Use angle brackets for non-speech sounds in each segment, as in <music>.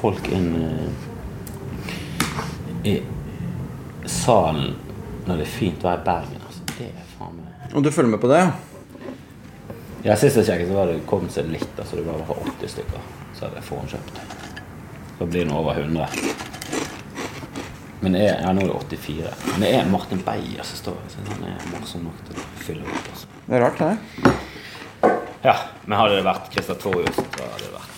folk inn eh, i salen når det er fint vær i Bergen. Altså. Det er faen meg Og du følger med på det? Ja, Sist jeg sjekket, så var det kom seg litt. Altså det var i hvert fall 80 stykker. Så hadde jeg forhåndskjøpt. Så blir det nå over 100. Men det er, ja, nå er det 84. Men det er Martin Beyer som står her. så Han er morsom nok til å fylle opp. Altså. Det er rart, det. Ja, men hadde det vært Christer Torjus, så hadde det vært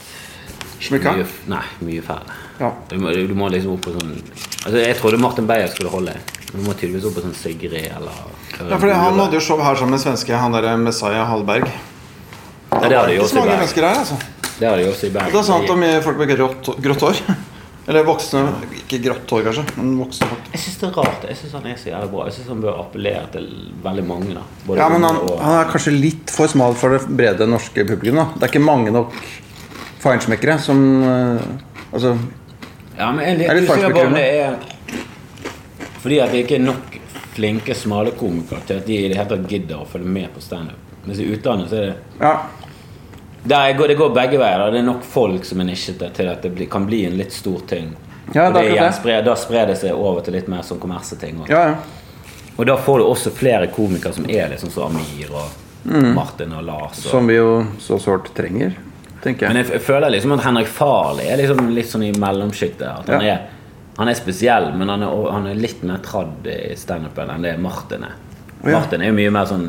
Smykka? mye, nei, mye færre. Ja. Du, må, du må liksom opp på sånn Altså, Jeg trodde Martin Beyer skulle holde. Men du må tydeligvis opp på sånn Sigrid eller Ja, for Han hadde jo show her sammen med svenske, han derre Messiah Hallberg. Ja, det hadde de også i Bergen. mennesker her, altså. Det hadde de også i Bergen. det er sant om folk med grått, grått hår. Eller voksne Ikke grått hår, kanskje, men voksne folk. Jeg syns det er rart. Jeg syns han er så jævlig bra. Jeg syns han bør appellere til veldig mange. da Både Ja, men han, og- han er kanskje litt for smal for det brede norske publikum. da Det er ikke mange nok feinschmeckere som eh, Altså Ja, men jeg er er litt litt usikker på om det er fordi at det ikke er nok flinke, smale komikere til at de i det hele tatt gidder å følge med på standup. Mens i utlandet så er det Ja, går, Det går begge veier. da. Det er nok folk som er nisjete til at det bli, kan bli en litt stor ting. Ja, det igjen sprer, Da sprer det seg over til litt mer sånn kommerseting. Og, ja, ja. og da får du også flere komikere som er liksom så Amir og Martin og Lars. Og, Som vi jo så sårt trenger, tenker Men jeg. jeg, jeg føler liksom at Henrik Farley er liksom litt sånn i mellomsjiktet. At han, Ja. er, han er spesiell, men han er, han er litt mer tradd i standupen enn det Martin er. Ja. Martin er jo mye mer sånn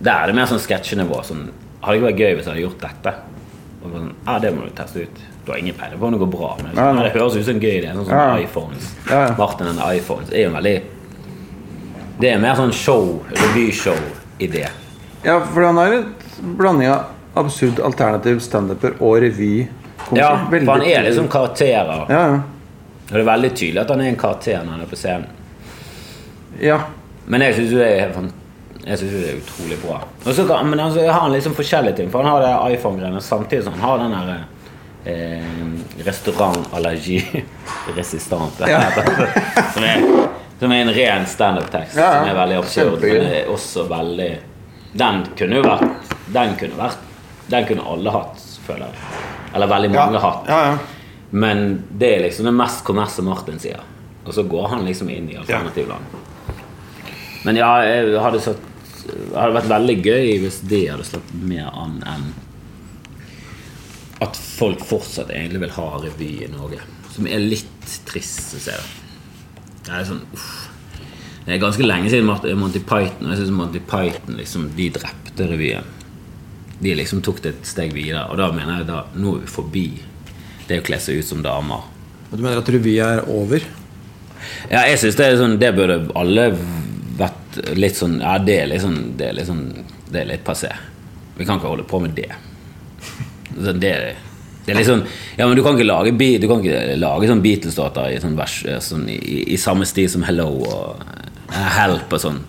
Der er det mer sånn sketsjenivå. Sånn, hadde ikke vært gøy hvis jeg hadde gjort dette. Og sånn, ja, det må du teste ut. Du har ingen peiling på om det går bra. Men ja. det høres ut som en gøy idé. Sånn som Ja, iPhones. Martin and iPhones er jo veldig Det er mer sånn show, revyshow-idé. Ja, for han har en blanding av absurd alternativ standuper og revy. Ja, for han er liksom karakterer. Ja, ja. Og det er veldig tydelig at han er en karakter når han er på scenen. ja. Men jeg syns jo det er helt jeg synes det er utrolig bra. Kan, men altså, har han liksom forskjellige ting. For han har det iPhone-greiene samtidig som han har den derre eh, restaurantallergi-resistant. <laughs> Ja. <laughs> som, er, som er en ren standup-tekst. Ja, ja. Som er veldig absurd. Men det er også veldig Den kunne jo vært Den kunne vært Den kunne alle hatt, føler jeg. Eller veldig Ja, mange hatt. ja, ja. Men det er liksom det mest kommerset Martin sier. Og så går han liksom inn i alternativland. Men ja, jeg hadde satt Det hadde vært veldig gøy hvis det hadde slått mer an enn at folk fortsatt egentlig vil ha revy i Norge. Som er litt trist, syns jeg. Det er sånn uff. Det er ganske lenge siden Monty Python Og jeg synes Monty Python liksom, de drepte revyen. De liksom tok det et steg videre. Og da mener jeg da nå er vi forbi det å kle seg ut som damer. Og Du mener at revy er over? Ja, jeg synes det er sånn Det burde alle vært litt sånn Ja, det er litt sånn Det er litt, sånn, det er litt passé. Vi kan ikke holde på med det. Så Det, det er litt sånn Ja, men du kan ikke lage, du kan ikke lage sånn Beatles-låter i, sånn vers, sånn, i, i samme stil som Hello og eh, Help og sånn.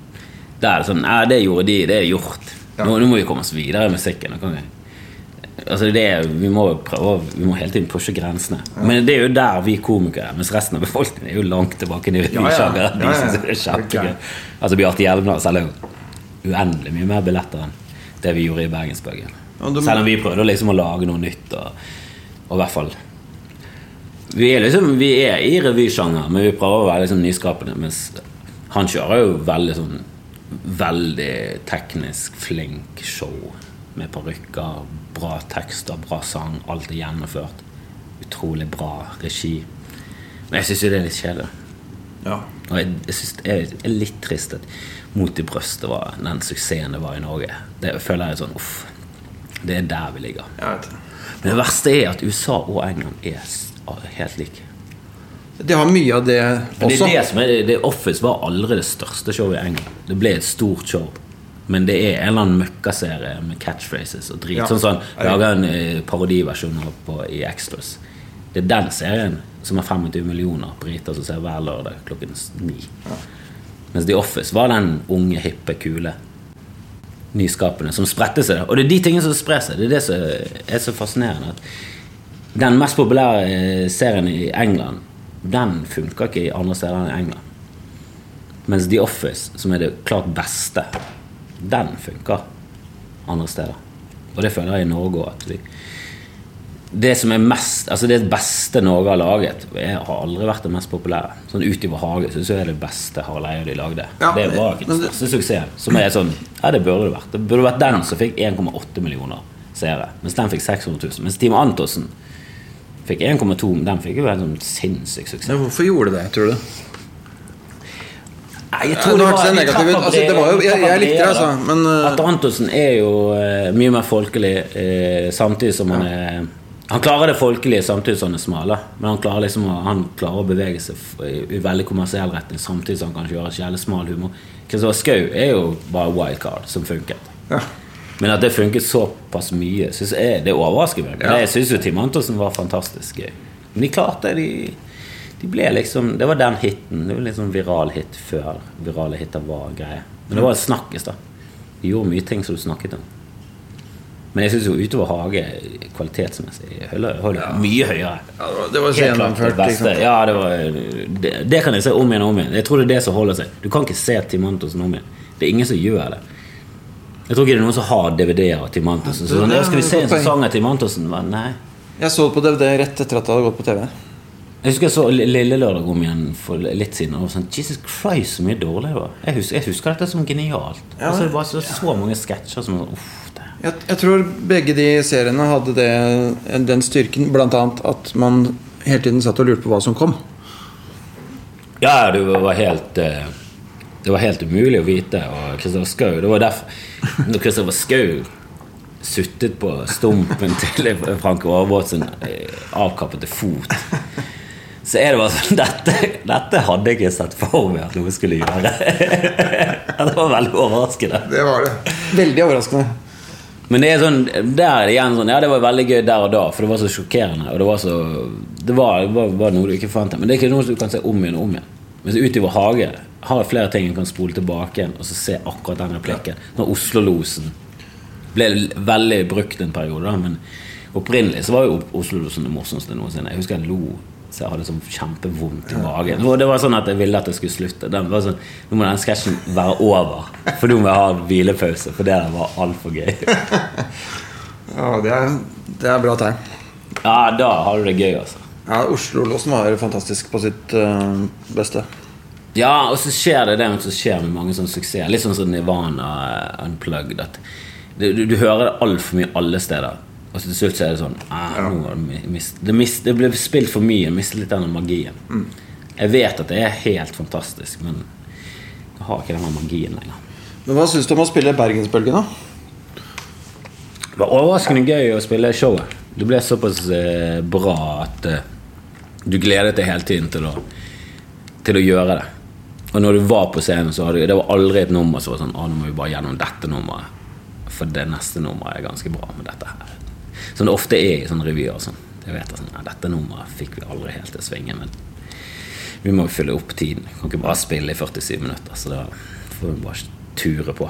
Da er sånn Ja, det gjorde de. Det er gjort. Nå, nå må vi komme oss videre i musikken. Altså det er, vi må prøve Vi må hele tiden pushe grensene. Men det er jo der vi komikere er, mens resten av befolkningen er jo langt tilbake i Ja, ja. ja, De synes <laughs> det er kjempegøy. Altså Bjarte Hjelmdal selger jo uendelig mye mer billetter enn det vi gjorde i Bergensbøggen. Ja, Selv om vi prøvde liksom å lage noe nytt. Og, og i hvert fall Vi er liksom Vi er i revysjanger, men vi prøver å være liksom nyskapende. Mens han kjører jo veldig sånn Veldig teknisk flink show. Med parykker, bra tekster, bra sang. Alt er gjennomført. Utrolig bra regi. Men jeg syns jo det er litt kjedelig. Ja. Og jeg, jeg synes det er, litt trist at Mot i brøstet var den suksessen det var i Norge. Det føler jeg sånn Uff. Det er der vi ligger. Jeg. Men det verste er at USA og England er helt like. De har mye av det også. det er det som er det Office var aldri det største showet i England. Det ble et stort show. Men det er en eller annen møkkaserie med catchphrases og drit. Ja. Sånn som han lager en eh, parodiversjon på, i Extras. Det er den serien som har 25 millioner briter som ser hver lørdag klokken ni. ni. Mens The Office var den unge, hippe, kule, nyskapende som spredte seg. Og det er de tingene som sprer seg. Det er det som er så fascinerende. At den mest populære eh, serien i England, den funka ikke i andre steder enn i England. Mens The Office, som er det klart beste, den funker andre steder. Og det føler jeg i Norge òg. Det som er mest Altså det beste Norge har laget, jeg har aldri vært det mest populære. Sånn utover hage syns jeg er det beste Harald Eia de lagde. Ja, det var ikke den største suksessen. Som er sånn Ja, det burde det vært. Det burde vært den som fikk 1,8 millioner seere. Mens den fikk 600 000. Mens Team Antonsen fikk 1,2. men Den fikk jo en sånn sinnssyk suksess. Ja, hvorfor gjorde det, tror du? Nei, jeg tror det var, det var. Altså, det var jo- jeg- jeg likte det, altså, men, uh, Atle Antonsen er jo uh, mye mer folkelig uh, samtidig som han er Han klarer det folkelige samtidig som han er smal. Men han klarer liksom han klarer å bevege seg i, i veldig kommersiell retning samtidig som han kan gjøre smal humor. Kristoffer Schou er jo bare wildcard som funket. Ja. Men at det funket såpass mye, synes jeg, det overrasker meg. Men Ja. jeg syns jo Tim Antonsen var fantastisk gøy. Men de klarte de, de ble liksom Det var den hiten. Det var litt sånn viral hit før virale hiter var greie. Men det var snakkis, da. De gjorde mye ting som du snakket om. Men jeg syns jo Utover hage kvalitetsmessig holder holder mye høyere. Ja, det var- Helt klart det beste. Liksom. Ja, det, var, det, det kan jeg se om igjen og om igjen. Jeg tror det er det som holder seg. Du kan ikke se Timantosen om igjen. Det er ingen som gjør det. Jeg tror ikke det er noen som har DVD-er til Tim Så sånn, ja, skal vi se en sesong til Tim Men Nei. Jeg så det på DVD rett etter at det hadde gått på TV. Jeg husker jeg så Lille Lørdag om igjen for litt siden. Og sånn, Jesus Christ, så mye dårlig det var. Jeg husker, jeg husker dette som genialt. Ja, altså, det var så, så mange sketsjer som uff. Jeg, jeg tror begge de seriene hadde det, den styrken, blant annet at man hele tiden satt og lurte på hva som kom. Ja, du var helt eh, Det var helt umulig å vite. Og Kristoffer Schou Det var derfor Når Kristoffer Schou suttet på stumpen til Frank Aarebrot sin eh, avkappede fot, så er det bare sånn Dette, dette hadde jeg ikke sett for meg at noe skulle gjøre. <laughs> det var veldig overraskende. Det var det. Veldig overraskende. Men det er sånn, der er det igjen sånn Ja, det var veldig gøy der og da, for det var så sjokkerende. Og det var så Det var, var, var noe du ikke forventet. Men det er ikke noe du kan se om igjen og om igjen. Mens utover Hage har jeg flere ting en kan spole tilbake og så se akkurat den replikken. Når Oslo-losen ble veldig brukt en periode, da, men opprinnelig så var jo Oslo-losen det morsomste noensinne. Jeg husker jeg lo så jeg hadde sånn kjempevondt i magen. Og det var sånn at jeg ville at det skulle slutte. Den var sånn, Nå må den sketsjen være over, for nå må jeg ha hvilepause. For det der var altfor gøy. <laughs> Ja, det er, det er bra tegn. Ja, da har du det gøy, altså. Ja, Oslo-låsen var fantastisk på sitt eh, beste. Ja, og så skjer det det som skjer med mange sånne suksesser. Litt sånn som Nivana uh, Unplugged. At det, du, du hører det altfor mye alle steder. Og så til slutt så er det sånn ah, det, mist, det, mist, det ble spilt for mye. Mistet litt av den magien. Jeg vet at det er helt fantastisk, men jeg har ikke den magien lenger. Men Hva syns du om å spille Bergensbølgen, da? Det var overraskende gøy å spille showet. Det ble såpass eh, bra at eh, du gledet deg hele tiden til å, til å gjøre det. Og når du var på scenen, så hadde det var aldri et nummer som var sånn Å, nå må vi bare gjennom dette nummeret. For det neste nummeret er ganske bra med dette her. Som det ofte er i sånne revyer. Sånn. Jeg vet sånn, «Nei, Dette nummeret fikk vi aldri helt til å svinge, men vi må jo fylle opp tiden. Vi kan ikke bare spille i 47 minutter. Så da får vi bare ture på.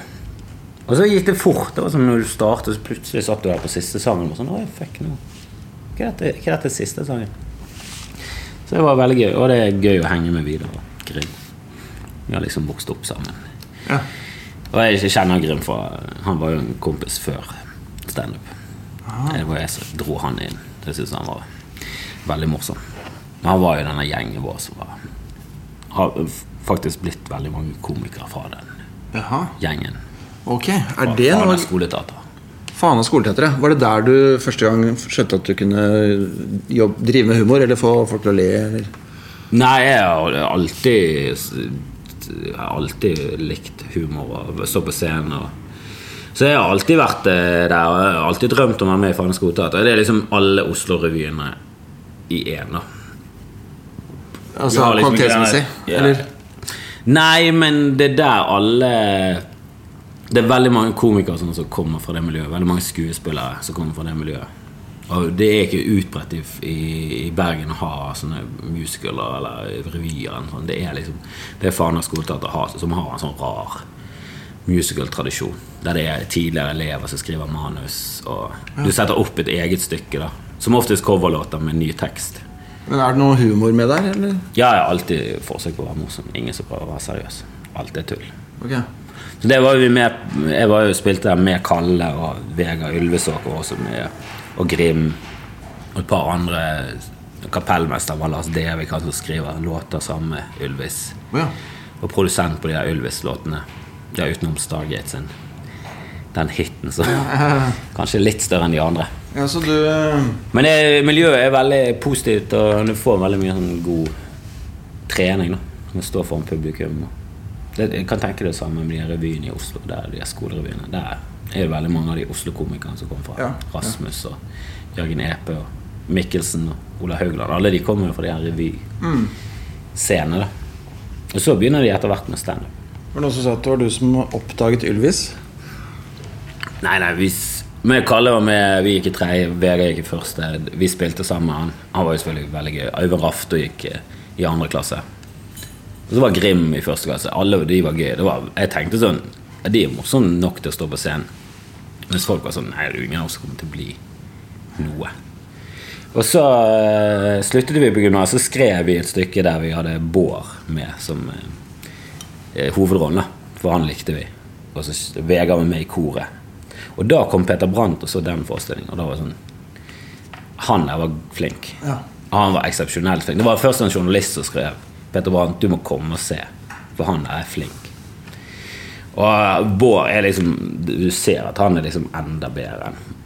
Og så gikk det fort. Det var som når du startet, så plutselig satt du her på siste sangen og sånn Oi, fuck, nå Ikke dette, ikke dette siste sangen. Så det var veldig gøy. Og det er gøy å henge med videre. Grim. Vi har liksom vokst opp sammen. Ja. Og jeg kjenner Grim fra Han var jo en kompis før standup. Det var jeg som dro han inn. Det syntes han var veldig morsom. Men han var jo denne gjengen vår som var Har faktisk blitt veldig mange komikere fra den Jaha. gjengen. Ok. Er det noe skoleteater. Fana skoleteatret. Var det der du første gang skjønte at du kunne jobbe, drive med humor? Eller få folk til å le? Eller? Nei, jeg har alltid Jeg har alltid likt humor og stå på scenen. Og, så jeg har alltid vært eh, der. og Jeg har alltid drømt om å være med i Fane Godteater. Det er liksom alle Oslo-revyene i én. da. Altså har liksom kvalitetsmessig? ja. Eller? Nei, men det er der alle Det er veldig mange komikere som kommer fra det miljøet. Veldig mange skuespillere som kommer fra det miljøet. Og det er ikke utbredt i, i, Bergen å ha sånne musicaler eller revyer. Sånn. Det er liksom Det er Fana skoleteater som har en sånn rar musical-tradisjon. Der det er tidligere elever som skriver manus, og du setter opp et eget stykke. da Som oftest coverlåter med ny tekst. Men er det noe humor med der, eller? Ja, jeg har alltid forsøkt på å være morsom. Ingen som prøver å være seriøs. Alt er tull. Okay. Så det var vi med Jeg var jo spilte der med Kalle og Vegard Ylvesåker også med, og Grim. Og et par andre Kapellmester var Lars Devik, han som skriver låter sammen med Ylvis. Ja. Og produsent på de der Ylvis-låtene. Ja, utenom Stargate sin. Den hiten som <laughs> kanskje litt større enn de andre. ja, så du eh, Men det, miljøet er veldig positivt, og du får veldig mye sånn god trening. da Med å stå foran publikum. Det, jeg kan tenke det samme med de revyene i Oslo. Der, de skolerevyene Der er det veldig mange av de Oslo-komikerne som kommer fra. Ja. Rasmus og Jørgen Epe og Mikkelsen og Ola Haugland. Alle de kommer jo fra de her revyscenene. Mm. Og så begynner de etter hvert med standup. Var det noen som sa at det var du som oppdaget Ylvis? Nei, nei, vi, og Kalle var med, vi gikk i tredje, Vegard gikk i første. Vi spilte sammen med han. Han var jo selvfølgelig veldig gøy. Øyvind Rafto gikk eh, i andre klasse. Og så var Grim i første klasse. Alle de var. Var, jeg tenkte sånn De er morsomme nok til å stå på scenen. Mens folk var sånn Nei, det er jo ingen av oss som kommer til å bli noe. Og så uh, sluttet vi på gymnas, så skrev vi et stykke der vi hadde Bård med som uh, hovedrollen. For han likte vi. Og så Vegard var med i koret. Og da kom Peter Brandt og så den forestillingen. Og da var det sånn Han der var flink. Ja. Han var eksepsjonelt flink. Det var først en journalist som skrev Peter Brandt, du må komme og se, for han der er flink. Og Bård er liksom Du ser at han er liksom enda bedre enn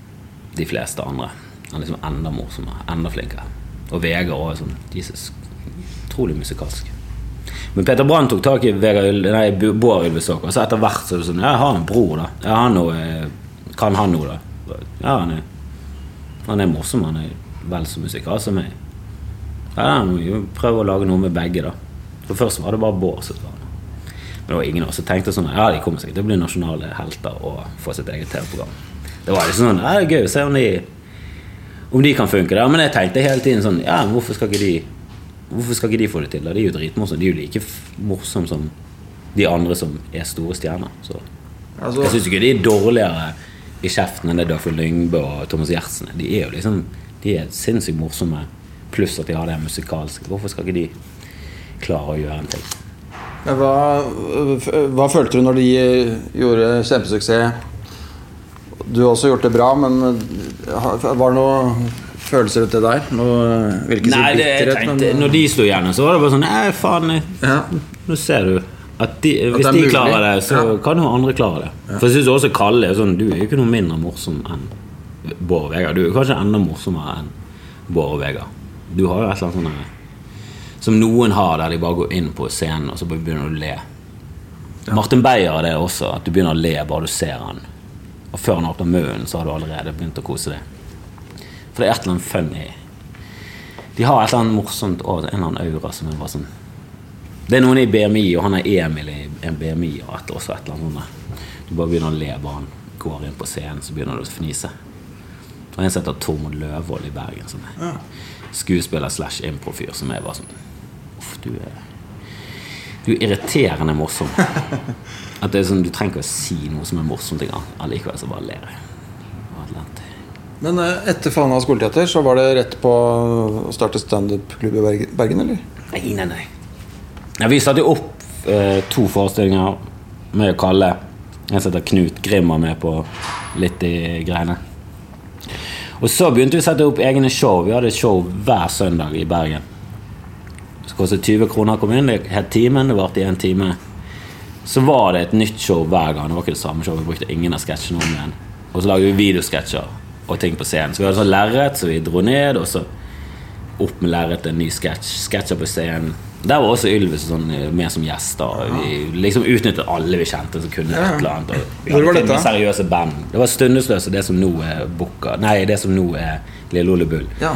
de fleste andre. Han er liksom enda morsommere, enda flinkere. Og Vegard òg sånn Jesus, utrolig musikalsk. Men Peter Brandt tok tak i Vegard, nei, Bård Ylvesåker, og så etter hvert så er det sånn Ja, jeg har en bror, da. Ja, han noe, eh, kan han noe, da? Ja, han er, han er morsom. Han er vel så musikalsk som meg. Ja, må jo prøve å lage noe med begge, da. For først var det bare Bård som var Men det var ingen av oss som tenkte sånn Ja, de kommer sikkert til å bli nasjonale helter og få sitt eget TV-program. Det var liksom sånn Ja, det er gøy å se om de om de kan funke der. Men jeg tenkte hele tiden sånn Ja, hvorfor skal ikke de Hvorfor skal ikke de få det til? De er jo dritmorsomme. De er jo like morsomme som de andre som er store stjerner. Så Altså, jeg syns ikke de er dårligere i kjeften enn det Dagfjord Lyngbø og Thomas Giertsen er. De er jo liksom De er sinnssykt morsomme, pluss at de har det musikalske. Hvorfor skal ikke de klare å gjøre en ting? Hva, hva følte du når de gjorde kjempesuksess? Du har også gjort det bra, men var det noen følelser rundt det der? Noe, vil Nei, det, jeg tenkte, men når de slo igjen, så var det bare sånn Nei, faen, ja. nå ser du. At de, hvis er de klarer det, så Ja. kan jo andre klare det. For jeg synes også Kalle er sånn Du er jo ikke noe mindre morsom enn Bård og Vegard. Du er kanskje enda morsommere enn Bård og Vegard. Du har jo et eller annet sånn som noen har, der de bare går inn på scenen og så begynner du å le. Martin Beyer er det også, at du begynner å le bare du ser han. Og før han åpner munnen, så har du allerede begynt å kose deg. For det er et eller annet funny De har et eller annet morsomt over en eller annen aura som er bare sånn Det er noen i BMI, og han er Emil i en BMI og et, også et eller annet sånt. Du bare begynner å le bare han går inn på scenen, så begynner du å fnise. Og en som heter Tormod Løvold i Bergen, som er skuespiller slash improfyr, som er bare sånn Uff, du er Du er irriterende morsom. <laughs> At det er sånn, Du trenger ikke å si noe som er morsomt engang. Allikevel så bare ler jeg. Men eh, etter Fana skoleteater så var det rett på å starte standup-klubb i Bergen, eller? Nei, nei, nei. Ja, vi satte jo opp eh, to forestillinger med kalle En som heter Knut Grim var med på litt i greiene. Og så begynte vi å sette opp egne show. Vi hadde show hver søndag i Bergen. Det kostet 20 kroner kommunen. Det het Timen. Det varte i en time. Så var det et nytt show hver gang. Det var ikke det samme show. Vi brukte ingen av sketsjene om igjen. Og så lagde vi videosketsjer og ting på scenen. Så vi hadde sånn lerret, så vi dro ned, og så opp med lerret en ny sketsj. Sketsjer på scenen. Der var også Ylvis sånn, eh, med som gjester. Vi liksom utnyttet alle vi kjente som kunne et eller annet. Hvor var dette? seriøse band. Det var Stundesløse, det som nå er Bukka Nei, det som nå er Lille Ole Bull. Ja.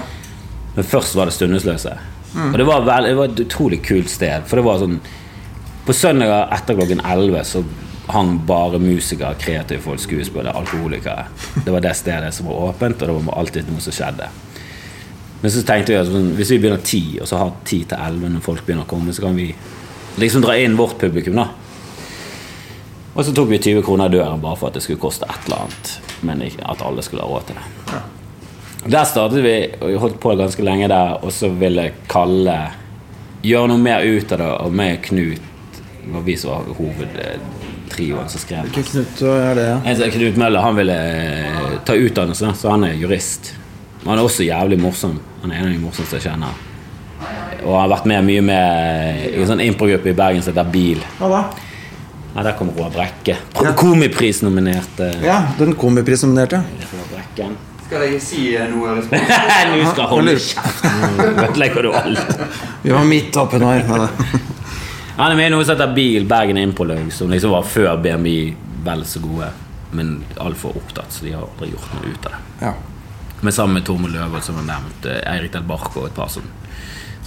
Men først var det Stundesløse. Og det var, veld, det var et utrolig kult sted. For det var sånn På søndager etter klokken 11 så hang bare musikere, kreative folk, skuespillere, alkoholikere. Det var det stedet som var åpent, og det var alltid noe som skjedde. Men så tenkte vi at sånn, hvis vi begynner ti, og så har ti til elleve når folk begynner å komme, så kan vi liksom dra inn vårt publikum, da. Og så tok vi 20 kroner i døren bare for at det skulle koste et eller annet, men at alle skulle ha råd til det. Der startet vi, og holdt på ganske lenge der, og så ville Kalle gjøre noe mer ut av det, og meg og Knut var vi som var hovedtrioen som skrev. Hvilken Knut er det, ja. Knut Møller han ville eh, ta utdannelse, så han er jurist. Men han er også jævlig morsom. Han er en av de morsomste jeg kjenner. Og han har vært med mye med i en sånn improgruppe i Bergen som heter Bil. Hva da? Nei, der kommer Roar Brekke. Komiprisnominerte Ja, den komiprisnominerte. Roar Brekken. Skal jeg si noe? Nå <laughs> skal jeg holde kjeft! Ødelegger du alt? Vi var midt oppi nå her. Ja, det- Han er med i noe som heter Bil, Bergen Impolog, som liksom var før BMI vel så gode, men altfor opptatt, så de har aldri gjort noe ut av det. Ja. Men sammen med Tormod Løvold, som har nevnt, eh, Eirik Del Barco og et par som,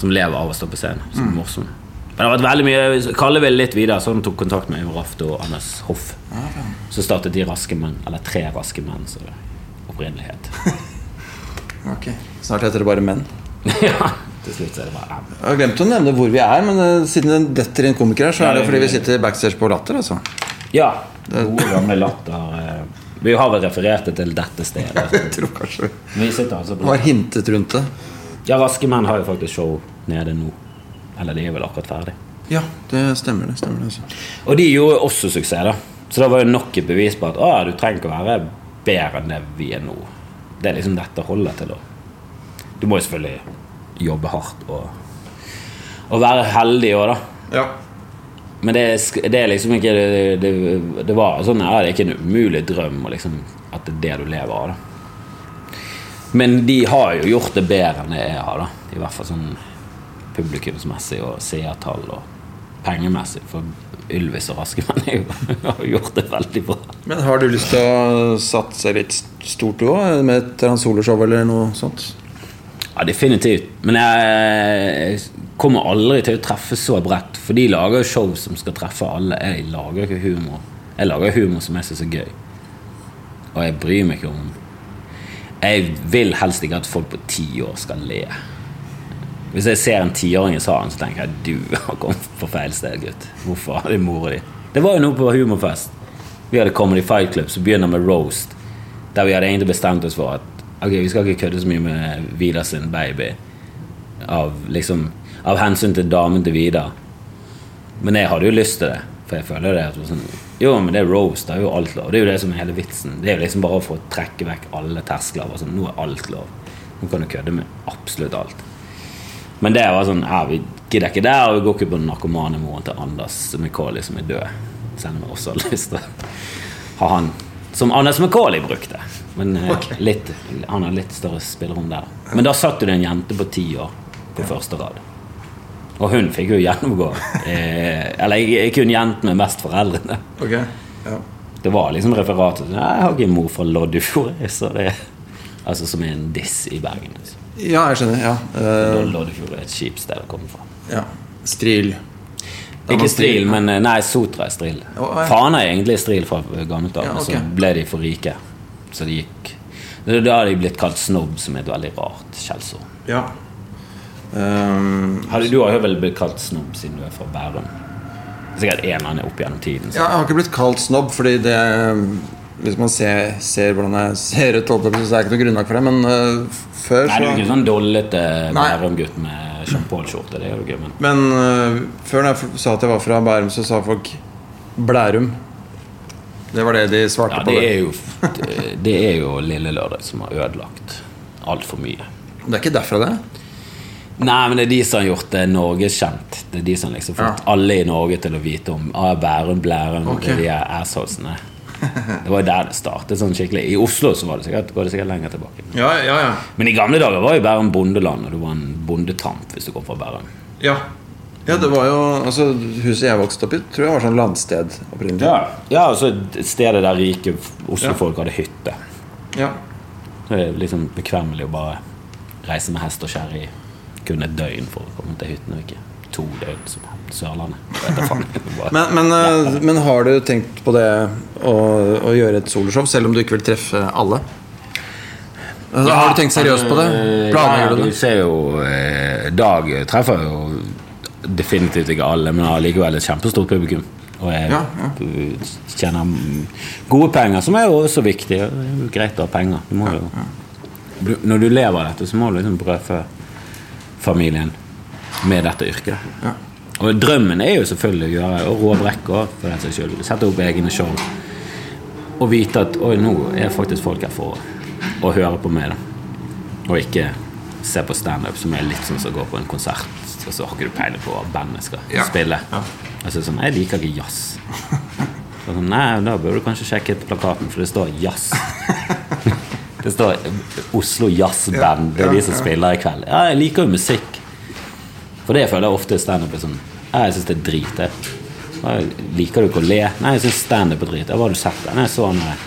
som lever av å stå på scenen. Som er morsom. Men det har vært veldig mye Kalle ville litt videre, så han tok kontakt med Ivar Rafte og Anders Hoff. Så startet de Raske menn, eller Tre raske menn, som det opprinnelig het. <laughs> Ok. Snart heter det bare menn. <laughs> ja, til slutt er det bare menn. Jeg har glemt å nevne hvor vi er, men eh, siden det detter inn komiker her, så er det fordi vi sitter backstage på Latter. altså Ja. Gode, gamle latter. eh, Vi har vel referert det til dette stedet. <laughs> Jeg tror kanskje Vi sitter altså på Har hintet rundt det. Ja, Raske menn har jo faktisk show nede nå. Eller de er vel akkurat ferdig. Ja, det stemmer. det stemmer det, altså. Og de gjorde også suksess, da. Så det var jo nok et bevis på at å, du trenger ikke å være bedre enn det vi er nå. Det er liksom dette holder til, da. Du må jo selvfølgelig jobbe hardt og, og være heldig òg, da. Ja. Men det, det er liksom ikke Det, det, det var sånn ja, Det er ikke en umulig drøm liksom, at det er det du lever av. da Men de har jo gjort det bedre enn det jeg har. da I hvert fall sånn publikumsmessig og seertall og pengemessig. For Ylvis og Raske menn er <laughs> har gjort det veldig bra. Men har du lyst til å satse litt stort du òg? Med et soloshow eller noe sånt? Ja, definitivt. Men jeg kommer aldri til å treffe så bredt. For de lager jo show som skal treffe alle. Jeg lager ikke humor. Jeg lager humor som jeg syns er gøy. Og jeg bryr meg ikke om Jeg vil helst ikke at folk på ti år skal le. Hvis jeg ser en tiåring i salen, så tenker jeg du har kommet på feil sted, gutt. Hvorfor har de mora di? Det var jo noe på humorfest. Vi hadde Comedy Fight Club som begynner med roast. Der vi hadde egentlig bestemt oss for at Ok, vi skal ikke kødde så mye med Vidar sin baby. Av, liksom, av hensyn til damen til Vidar. Men jeg hadde jo lyst til det. For jeg føler det at sånn, Jo, men det er roast. Det er jo alt lov. Det er jo det som er hele vitsen. Det er jo liksom bare for å trekke vekk alle terskler. Sånn, nå er alt lov. Nå kan du kødde med absolutt alt. Men det var sånn ja, Vi gidder ikke der, og vi går ikke på narkomanemoren til Anders McCauley som er død. Selv om jeg også har <laughs> lyst til å ha han som Anders McCauley brukte. Men okay. Litt, han har litt større spillerom der. Men da satt det en jente på ti år på første rad. Og hun fikk jo gjennomgå. Eh, eller ikke hun jenten med mest foreldrene. Okay. ja. Det var liksom referatet. Jeg har ikke en mor fra Loddefjord. Så det, altså som er en diss i Bergen. Liksom. Ja, jeg skjønner. Ja. Uh, Loddefjord er et kjipt sted å komme fra. ja. Stril. Ikke Stril, men eh, Nei, Sotra er Stril. Oh, ja. Fana er egentlig Stril fra gammelt av, Ja, men så ble de for rike. Så de gikk Da har de blitt kalt snobb, som er et veldig rart skjellsord. Ja. Um, Har Du har jo vel blitt kalt snobb siden du er fra Bærum? Er Sikkert en eller annen opp gjennom tiden. ja, jeg har ikke blitt kalt snobb, fordi det Hvis man ser, ser hvordan jeg ser ut, så er det ikke noe grunnlag for det. Men uh, før Nei, du er så ikke sånn dollete Bærum-gutt med Jean Paul-skjorte. Det er jo gøy, men Men uh, før når jeg sa at jeg var fra Bærum, så sa folk Blærum. Det var det de svarte ja, på. det Det. er jo, det- det er jo Lille Lørdag som har ødelagt altfor mye. det er ikke derfra, det? Nei, men det er de som har gjort det norgeskjent. Det er de som liksom fått alle i Norge til å vite om ah, Bærum, Blærum, okay. det de assholesene. Det var jo der det startet sånn skikkelig. I Oslo så var det sikkert, går det sikkert lenger tilbake. Ja, ja, ja. Men i gamle dager var jo Bærum bondeland, og du var en bondetamp hvis du kom fra Bærum. Ja. ja, det var jo Altså, huset jeg vokste opp i, tror jeg var sånn landsted opprinnelig. ja altså stedet der rike Oslo-folk hadde hytte. Ja. Så det er liksom bekvemmelig å bare reise med hest og kjerre i kun et døgn for å komme til hytten, og ikke to døgn som på Sørlandet. Men, men, ja. men har du tenkt på det å, å gjøre et soloshow, selv om du ikke vil treffe alle? Altså, har du tenkt seriøst på det? Planlegger du Ja, det? du ser jo eh, Dag treffer jo definitivt ikke alle, men har likevel et kjempestort publikum. Og jeg Ja, ja. tjener gode penger, som er jo også viktig. Det er jo greit å ha penger. Du jo, når du lever av dette, så må du liksom brødfø familien med dette yrket. Ja. Og drømmen er jo selvfølgelig å gjøre og rå brekk også, for den saks skyld. Sette opp egne show. Og vite at oi, nå er faktisk folk her for å høre på meg. da Og ikke se på standup, som er litt sånn som å gå på en konsert, og så har ikke du peiling på hva bandet skal Ja. spille. Altså sånn, Jeg liker ikke jazz. <laughs> Så Sånn, nei, da bør du kanskje sjekke plakaten, for det står jazz. <laughs> Det står Oslo Jazzband. Det er de som spiller i kveld. Ja, jeg liker jo musikk. For det føler jeg ofte standup er sånn Ja, jeg syns det er drit. Liker du ikke å le? Nei, jeg syns standup er drit. Ja, hva har du sett? Nei, jeg så han eh,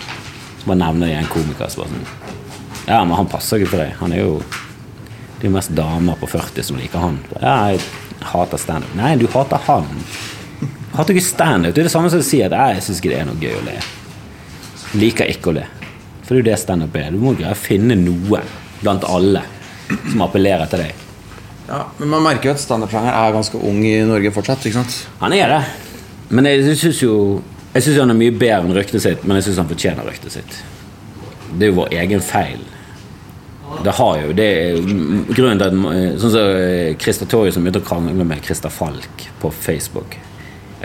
Så bare nevner jeg en komiker som bare sånn Ja, men han passer ikke for deg. Han er jo Det er jo mest damer på 40 som liker han. Ja, jeg hater standup. Nei, du hater han. Du hater ikke standup. Det er det samme som å si at «Nei, jeg syns ikke det er noe gøy å le. Liker ikke å le. For det er jo det standup er. Du må greie å finne noe blant alle som appellerer til deg. Ja, men man merker jo at standup-sjangeren er ganske ung i Norge fortsatt. ikke sant? Han er det. Men jeg syns jo Jeg synes han er mye bedre enn ryktet sitt, men jeg syns han fortjener ryktet sitt. Det er jo vår egen feil. Det har jo det er grunnen til at Sånn som Christer Torje som begynte å krangle med Christer Falk på Facebook.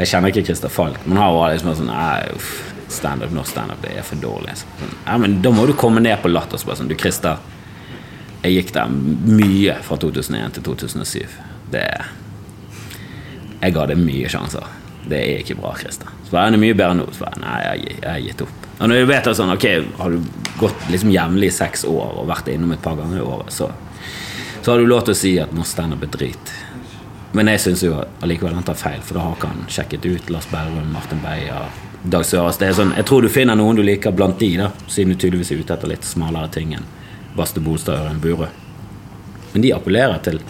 Jeg kjenner ikke Christer Falk, men han var liksom sånn uff, standup, norsk standup, det er for dårlig. Sånn, ja, men da må du komme ned på latter. og bare sånn, du Christer, jeg gikk der mye fra 2001 til 2007. Det Jeg ga det mye sjanser. Det er ikke bra, Christer. Så er mye bedre nå? Så bare, nei, jeg, har gitt opp. Og når du vet at sånn, ok, har du gått liksom jevnlig i seks år og vært innom et par ganger i året, så, så har du lov til å si at norsk standup er drit. Men jeg syns jo allikevel han tar feil, for da har ikke han sjekket ut Lars Berrum, Martin Beyer, Dag Søres. Sånn, jeg tror du finner noen du liker blant de, da, siden du tydeligvis er ute etter litt smalere ting enn Baste Bolstad og Ørjan Burøe. Men de appellerer til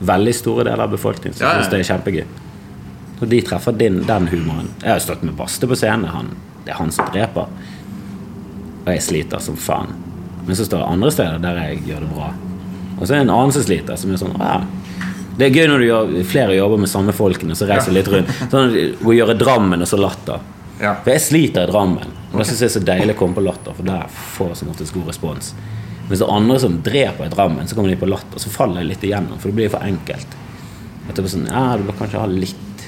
veldig store deler av befolkningen som Ja, syns det er kjempegøy. Og de treffer din, den humoren. Jeg har stått med Baste på scenen. Han, det er han som dreper. Og jeg sliter som faen. Men så står det andre steder der jeg gjør det bra. Og så er det en annen som sliter, som er sånn ja. Det er gøy når du gjør flere jobber med samme folkene, så reiser litt rundt. Sånn Å gjøre Drammen og så Latter. Ja. For jeg sliter i Drammen. Og da syns jeg det er så deilig å komme på Latter, for der får jeg som oftest god respons. Mens det er andre som dreper i Drammen, så kommer de på Latter, så faller jeg litt igjennom, for det blir for enkelt. At det blir sånn, ja, Du bør kanskje ha litt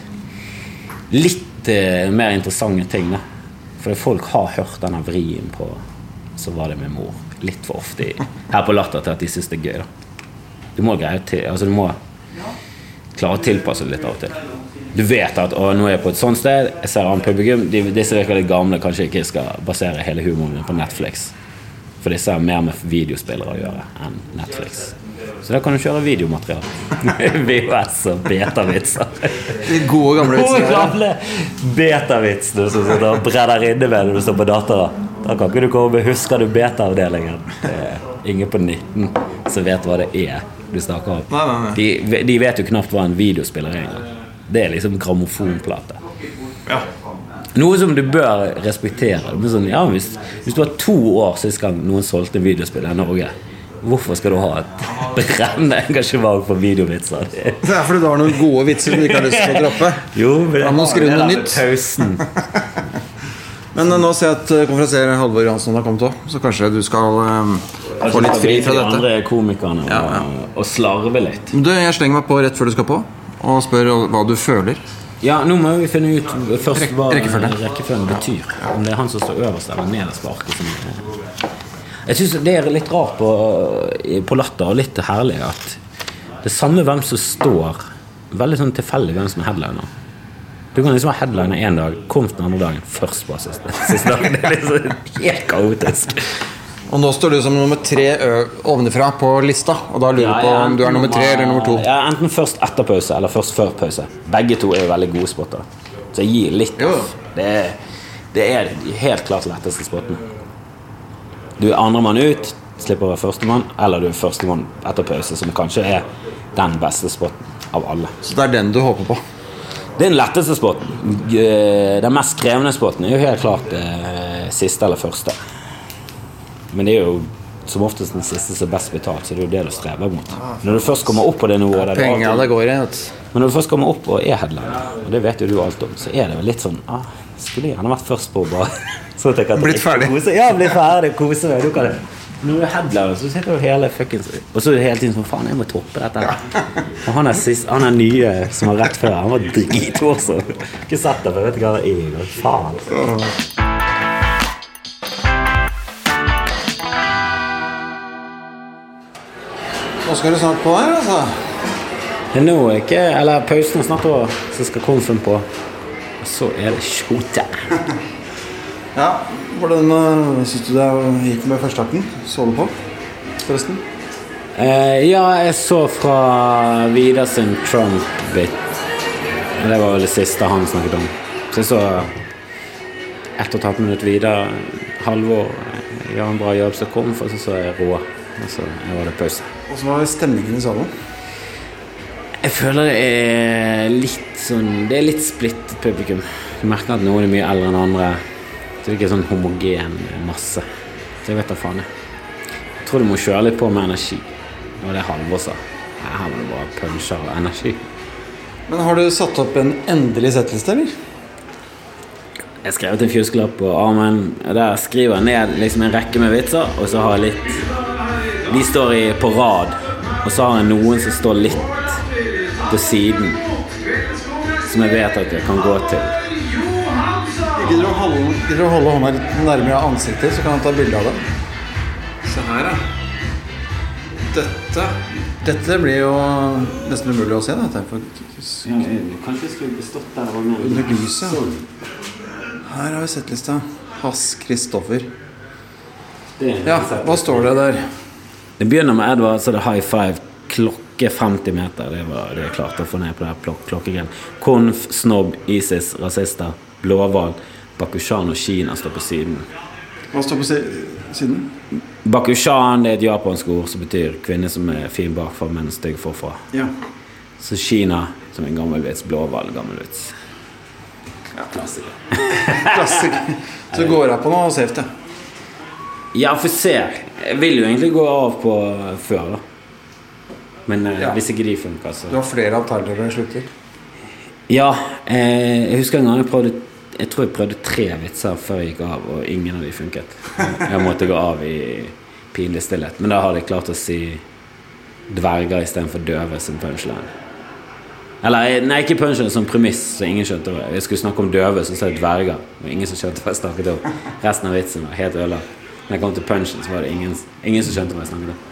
Litt eh, mer interessante ting, da. For folk har hørt denne vrien på Så var det med mor litt for ofte her på Latter til at de syns det er gøy. da Du må greie til Altså du må klare å tilpasse det litt av og til. Du vet at å, nå er jeg på et sånt sted, jeg ser an publikum. De, disse virker litt gamle, kanskje ikke skal basere hele humoren på Netflix. For disse har mer med videospillere å gjøre enn Netflix. Så da kan du kjøre videomateriale. <laughs> VHS og betavitser. De gode, gamle Gode vitsene. gamle betavitsene som sitter og brenner inne med når du står på data. Da kan ikke du komme med 'Husker du beta-avdelingen'? Ingen på 19 som vet hva det er du snakker om. Nei, nei, nei. De, de vet jo knapt hva en videospiller er. Det er liksom grammofonplate. Ja. Noe som du bør respektere. Sånn, ja, hvis, hvis du har to år sist gang noen solgte en videospill i Norge, hvorfor skal du ha et <laughs> brennende engasjement for videovitser? Det- er fordi du har noen gode vitser du ikke har lyst til å <laughs> droppe. Jo, men Da må skrive noe nytt. Pausen. <laughs> Men eh, nå ser jeg at eh, konferansier Halvor Johansson har kommet òg, så kanskje du skal eh, få litt fri fra De dette. andre komikerne Ja, ja. og, og slarve litt. Du, Jeg slenger meg på rett før du skal på, og spør hva du føler. Ja, nå må vi finne ut først hva rekkefølge. rekkefølgen betyr. Om det er han som står øverst eller nederst på arket. Som. Jeg syns det er litt rart på, på Latter, og litt herlig, at det er samme hvem som står Veldig sånn tilfeldig hvem som er headliner. Du kan liksom ha headliner én dag, komst den andre dagen, først på siste, siste dagen. Det er liksom helt kaotisk. Og nå står du som nummer tre ovenfra på lista, og da lurer du på om du er nummer tre eller nummer to. Ja, enten først etter pause eller først før pause. Begge to er jo veldig gode spotter. Så jeg gir litt Det er, det er helt klart letteste spottene. Du er andremann ut, slipper å være førstemann, eller du er førstemann etter pause, som kanskje er den beste spotten av alle. Så det er den du håper på. Det er den letteste spotten. Den mest krevende spotten er jo helt klart eh, siste eller første. Men det er jo som oftest den siste som er best betalt, så det er jo det du strever mot. Når du først kommer opp på det nivået der du det går i. Men når du først kommer opp og er headliner, og det vet jo du alt om, så er det vel litt sånn ah, Skulle gjerne vært først på bare <laughs> så at jeg kan Blitt ferdig. Kose, ja, blitt ferdig, kose meg. Du kan det. Når du er headliner, så sitter du hele fuckings Og så er det hele tiden sånn Faen, jeg må toppe dette. her. <laughs> Og han er, sist, han er nye som var rett før. Han var dritmorsom. Ikke sett det, for jeg vet ikke hva det er. Faen. Nå skal du snart på her, altså. Nå er ikke Eller pausen er snart over, så skal konfen på. Og så er det showtime. <laughs> Ja, Hvordan uh, syns du det gikk med førsteakten? Så du på, forresten? Eh, ja, jeg så fra Vidar sin Trump-bit. Det var vel det siste han snakket om. Så jeg så ett og et halvt minutt videre. Halvor eh, gjør en bra jobb som kom, for så så jeg Rå. Og så var det pause. Åssen var stemningen i salen? Jeg føler det er litt sånn Det er litt splittet publikum. Du merker at noen er mye eldre enn andre. Så det er ikke sånn homogen masse. Så jeg vet da faen, jeg. Jeg tror du må kjøre litt på med energi. Det var det Halvor sa. Her må du bare punche av energi. Men Har du satt opp en endelig settliste, eller? Jeg skrev til en fjuskelapp på armen. og Der skriver jeg ned liksom en rekke med vitser, og så har jeg litt De står i, på rad, og så har jeg noen som står litt på siden. Som jeg vet at jeg kan gå til. Gidder du å holde, du å holde hånda litt nærmere ansiktet, så kan jeg ta bilde av det? Se her, ja. Dette Dette blir jo nesten umulig å se. Dette, for Kanskje jeg skulle bestått der og under lyset. Her har vi settlista. Hass Kristoffer. Ja, hva står det der? Det begynner med Edvard, så er det high five. Klokke 50 meter. Det var det jeg klarte å få ned på det klokkegreien. Konf, snobb, ISIS, rasister, blåhval, Bakushan og Kina står på siden. Hva står på siden? Bakushan det er et japansk ord som betyr kvinne som er fin bakfra, men stygg forfra. Ja. Så Kina som en gammel vits. Blåhval, gammel vits. Ja, klassiker. <laughs> Klassiker. Så går jeg på noe safe, det. Ja, for se. Jeg vil jo egentlig gå av på før, da. Men eh, Ja. hvis ikke de funker, så Du har flere alternativer enn slutter. Ja, eh, jeg husker en gang jeg prøvde Jeg tror jeg prøvde tre vitser før jeg gikk av, og ingen av de funket. Jeg måtte gå av i pinlig stillhet. Men da hadde jeg klart å si dverger istedenfor døve som punchline. Eller eh, nei, ikke punchline som premiss, så ingen skjønte hva jeg skulle snakke om døve, så sa jeg dverger. Og ingen som skjønte hva jeg snakket om. Resten av vitsen var helt ødelagt. Når jeg kom til punchen, så var det ingen, ingen som skjønte hva jeg snakket om.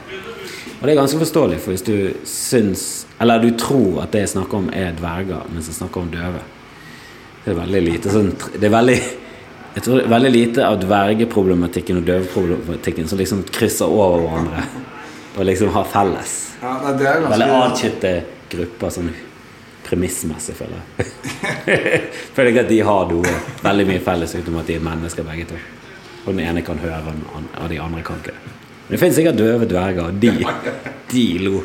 Og det er ganske forståelig, for hvis du syns Eller du tror at det jeg snakker om, er dverger, mens jeg snakker om døve, det er veldig lite sånn Det er veldig Jeg tror det er veldig lite av dvergeproblematikken og døveproblematikken som liksom krysser over hverandre og liksom har felles. Ja, det er Veldig atskilte grupper sånn premissmessig, føler <laughs> jeg. føler ikke at de har noe veldig mye felles utenom at de er mennesker begge to. Og den ene kan høre, og de andre kan ikke. Men det finnes sikkert døve dverger, og de, de lo.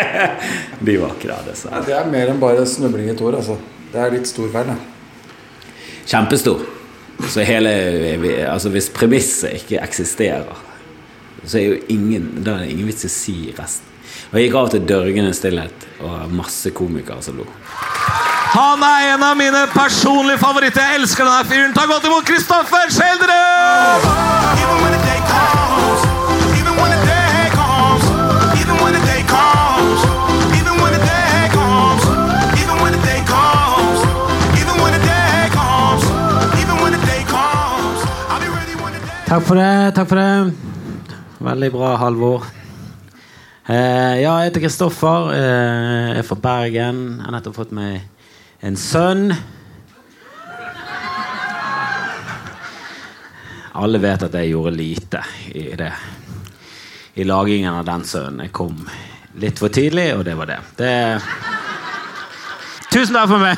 <laughs> de var ikke der, dessverre. Det er mer enn bare snubling i tår, altså. Det er litt stor feil, det. Kjempestor. Så hele Altså, hvis premisset ikke eksisterer, så er jo ingen Da er det ingen vits i å si resten. Og jeg gikk av til dørgende stillhet og masse komikere som lo. Han er en av mine personlige favoritter. Jeg elsker denne fyren. Ta godt imot Kristoffer Schjelderup! Even when the day comes, even when the day comes, even when the day comes, even when the day comes, even when the day comes, even when the day comes, even when the day comes, I'll be ready when the day. Takk for det. Takk for det. Veldig bra, Halvor. Eh, ja, jeg heter Kristoffer. Eh, jeg er fra Bergen. Jeg har nettopp fått meg en sønn. Alle vet at jeg gjorde lite i det. I lagingen av den sønnen. Jeg kom litt for tidlig, og det var det. det Tusen takk for meg!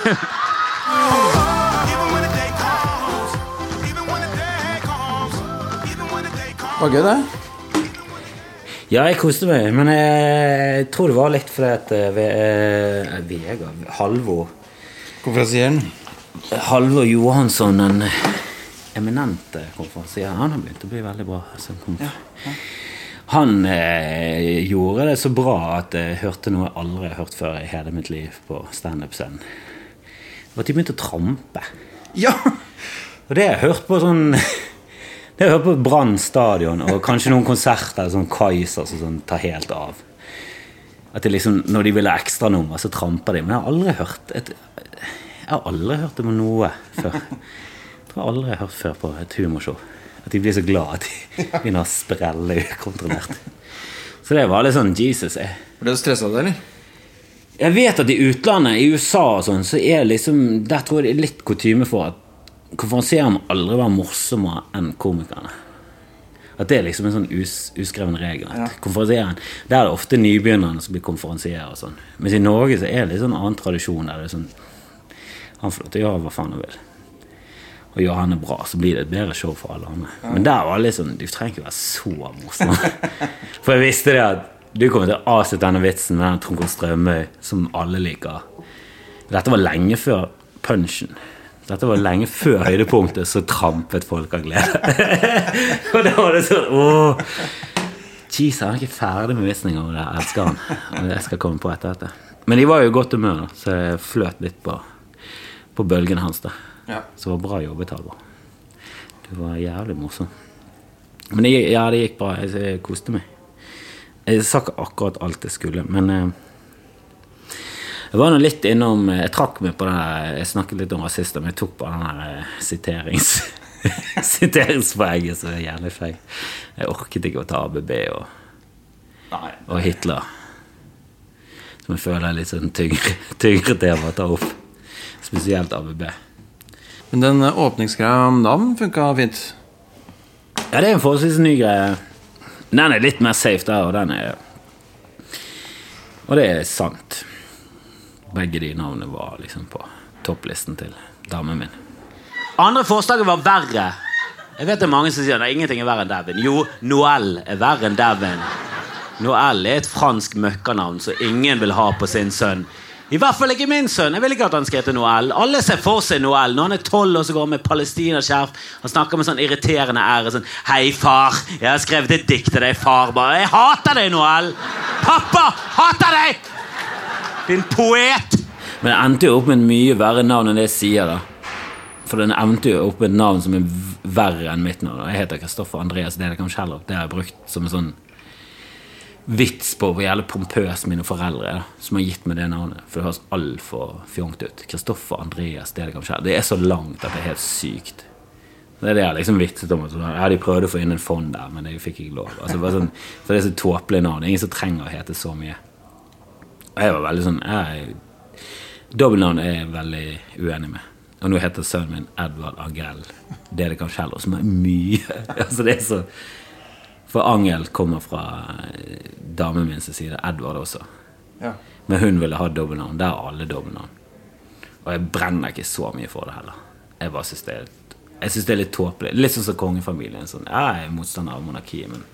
Comes. Var gøy, det. Ja, jeg koste meg, men jeg tror det var litt fordi at eh, Vegard Halvor Konferansieren. Halvor Johansson, den eminente konferansieren, han har begynt å bli veldig bra. Ja, ja. Han eh, gjorde det så bra at jeg hørte noe jeg aldri har hørt før i hele mitt liv på standup-scenen. Det var at de begynte å trampe. Ja! Og det har jeg hørt på sånn Det har jeg hørt på Brann stadion og kanskje noen konserter sånn Kaiser som sånn, tar helt av. At det liksom, Når de vil ha ekstranummer, så tramper de. Men jeg har aldri hørt et, Jeg har aldri hørt det med noe før. Jeg tror aldri jeg har hørt før på et humorshow. At de blir så glad at de begynner å sprelle ukontrollert. Så det var litt sånn Jesus. Jeg, Ble du stressa av det, eller? jeg vet at i utlandet, i USA og sånn, så er liksom Der tror jeg det er litt kutyme for at konferansierer må aldri være morsommere enn komikerne. At det er liksom en sånn us, uskreven regel. Konferansieren, Der er det ofte nybegynnerne som blir konferansierer. og sånn. Mens i Norge så er det litt sånn annen tradisjon. der det er sånn Han får lov til å gjøre hva faen han vil. Og gjør han det bra, så blir det et bedre show for alle andre. Men der var det litt sånn Du trenger ikke være så morsom. <laughs> For jeg visste det at du kommer til å avslutte denne vitsen med den Trond Strømøy som alle liker. Dette var lenge før punchen. Dette var lenge før høydepunktet, så trampet folk av glede. <laughs> og da var det sånn Åh, Jeez, han er ikke ferdig med visninga om det. Jeg elsker han. Og jeg skal komme på etter dette. Men de var jo i godt humør, da, så jeg fløt litt på, på bølgene hans. da Ja. Så det var bra jobbet, Halvor. Du var jævlig morsom. Men det, ja, det gikk bra. Jeg, jeg koste meg. Jeg sa ikke akkurat alt jeg skulle, men eh, jeg var nå litt innom Jeg trakk meg på den her Jeg snakket litt om rasister, men jeg tok på den der eh, siterings... <laughs> Siteringspoenget som er jævlig feil. Jeg orket ikke å ta ABB og, og Hitler. Som jeg føler er litt sånn tyngre, <laughs> tyngre tema å ta opp. Spesielt ABB. Men den eh, åpningsgreia om navn funka fint. Ja, det er en forholdsvis ny greie. Den er litt mer safe der, og den er Og det er sant. Begge de navnene var liksom på topplisten til damen min. Andre forslaget var verre. Jeg vet det er mange som sier at ingenting er verre enn Devin. Jo, Noel er verre enn Devin. Noel er et fransk møkkanavn som ingen vil ha på sin sønn. I hvert fall ikke min sønn. Jeg vil ikke at han skal hete Noel. Alle ser for seg Noel når han er tolv og så går han med palestinaskjerf. Han snakker med sånn irriterende ære. Sånn 'Hei, far. Jeg har skrevet et dikt til deg, far.' Bare 'Jeg hater deg, Noel. Pappa hater deg!' Din poet. Men det endte jo opp med en mye verre navn enn det jeg sier, da. For den endte jo opp med et navn som er verre enn mitt navn. Jeg heter Kristoffer Andreas Dedekam Schjelderup. Det har jeg brukt som en sånn vits på hvor jævlig pompøs mine foreldre er, som har gitt meg det navnet. For det høres altfor fjongt ut. Kristoffer Andreas Dedekam Schjelderup. Det er så langt at det er helt sykt. Det er det jeg liksom vitset om. sånn, Ja, de prøvde å få inn en fond der, men det fikk ikke lov. Altså, sånn, for det er så tåpelig navn. Ingen som trenger å hete så mye. Og jeg var veldig sånn jeg, Dobbeltnavn er jeg veldig uenig med. Og nå heter sønnen min Edvard Angell kanskje heller som er mye <laughs> altså det er så For Angel kommer fra eh, damen min sin side. Edvard også. Ja. Men hun ville ha dobbeltnavn. Der er alle dobbeltnavn. Og jeg brenner ikke så mye for det heller. Jeg bare synes det er det er litt tåpelig. Litt sånn som kongefamilien. Sånn, jeg er motstander av monarkiet, men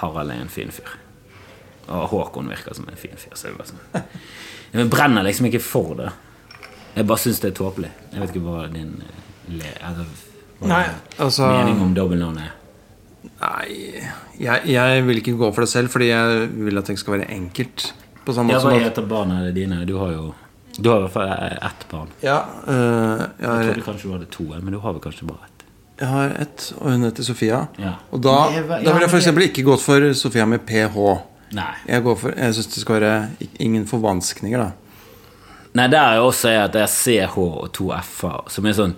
Harald er en fin fyr. Og Håkon virker som en fin fyr. Så jeg bare sånn Jeg brenner liksom ikke for det. Jeg bare syns det er tåpelig. Jeg vet ikke hva din eh, eller, hva Nei, altså- mening om dobbeltnavn er. Nei, jeg, jeg vil ikke gå for det selv, fordi jeg vil at det skal være enkelt. På samme Ja, måte hva som at heter barna dine? Du har jo Du har i hvert fall ett barn. ja, øh, jeg, Jeg trodde kanskje du hadde to, men du har vel kanskje bare ett. jeg har ett, og hun heter Sofia. Ja. Og da, da vil jeg ja, f.eks. ikke gått for Sofia med ph. Nei. Jeg, går for, jeg syns det skal være ingen forvanskninger, da. Nei, der er jo også at det er CH og to F-er, som er sånn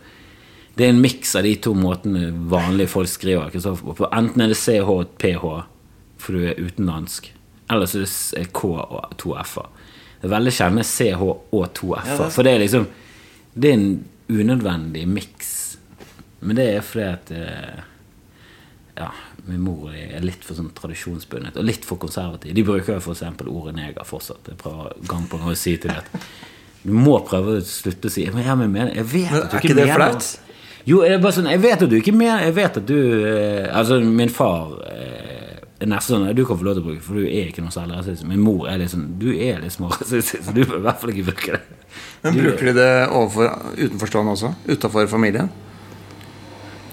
Det er en miks av de to måtene vanlige folk skriver. Kristoffer, på. Enten er det CH og PH, for du er utenlandsk, eller så er det K og to F-er. Det er veldig sjelden CH og to F-er, for det er liksom Det er en unødvendig miks. Men det er fordi at eh, ja, min mor er litt for sånn tradisjonsbundet og litt for konservativ. De bruker jo f.eks. ordet neger fortsatt. Jeg prøver gang på gang å si til dem at du må prøve å slutte å si Men jeg, mener, jeg vet at du er ikke ikke det mener flaut? Jo, jeg, bare sånn, jeg vet at du ikke mener Jeg vet at du eh, Altså, min far eh, er nesten sånn Du kan få lov til å bruke, for du er ikke noe særlig rasist. Min mor er litt sånn Du er litt smårasistisk, så du bør i hvert fall ikke bruke det. Men Bruker de det overfor utenforstående også? Utafor familien?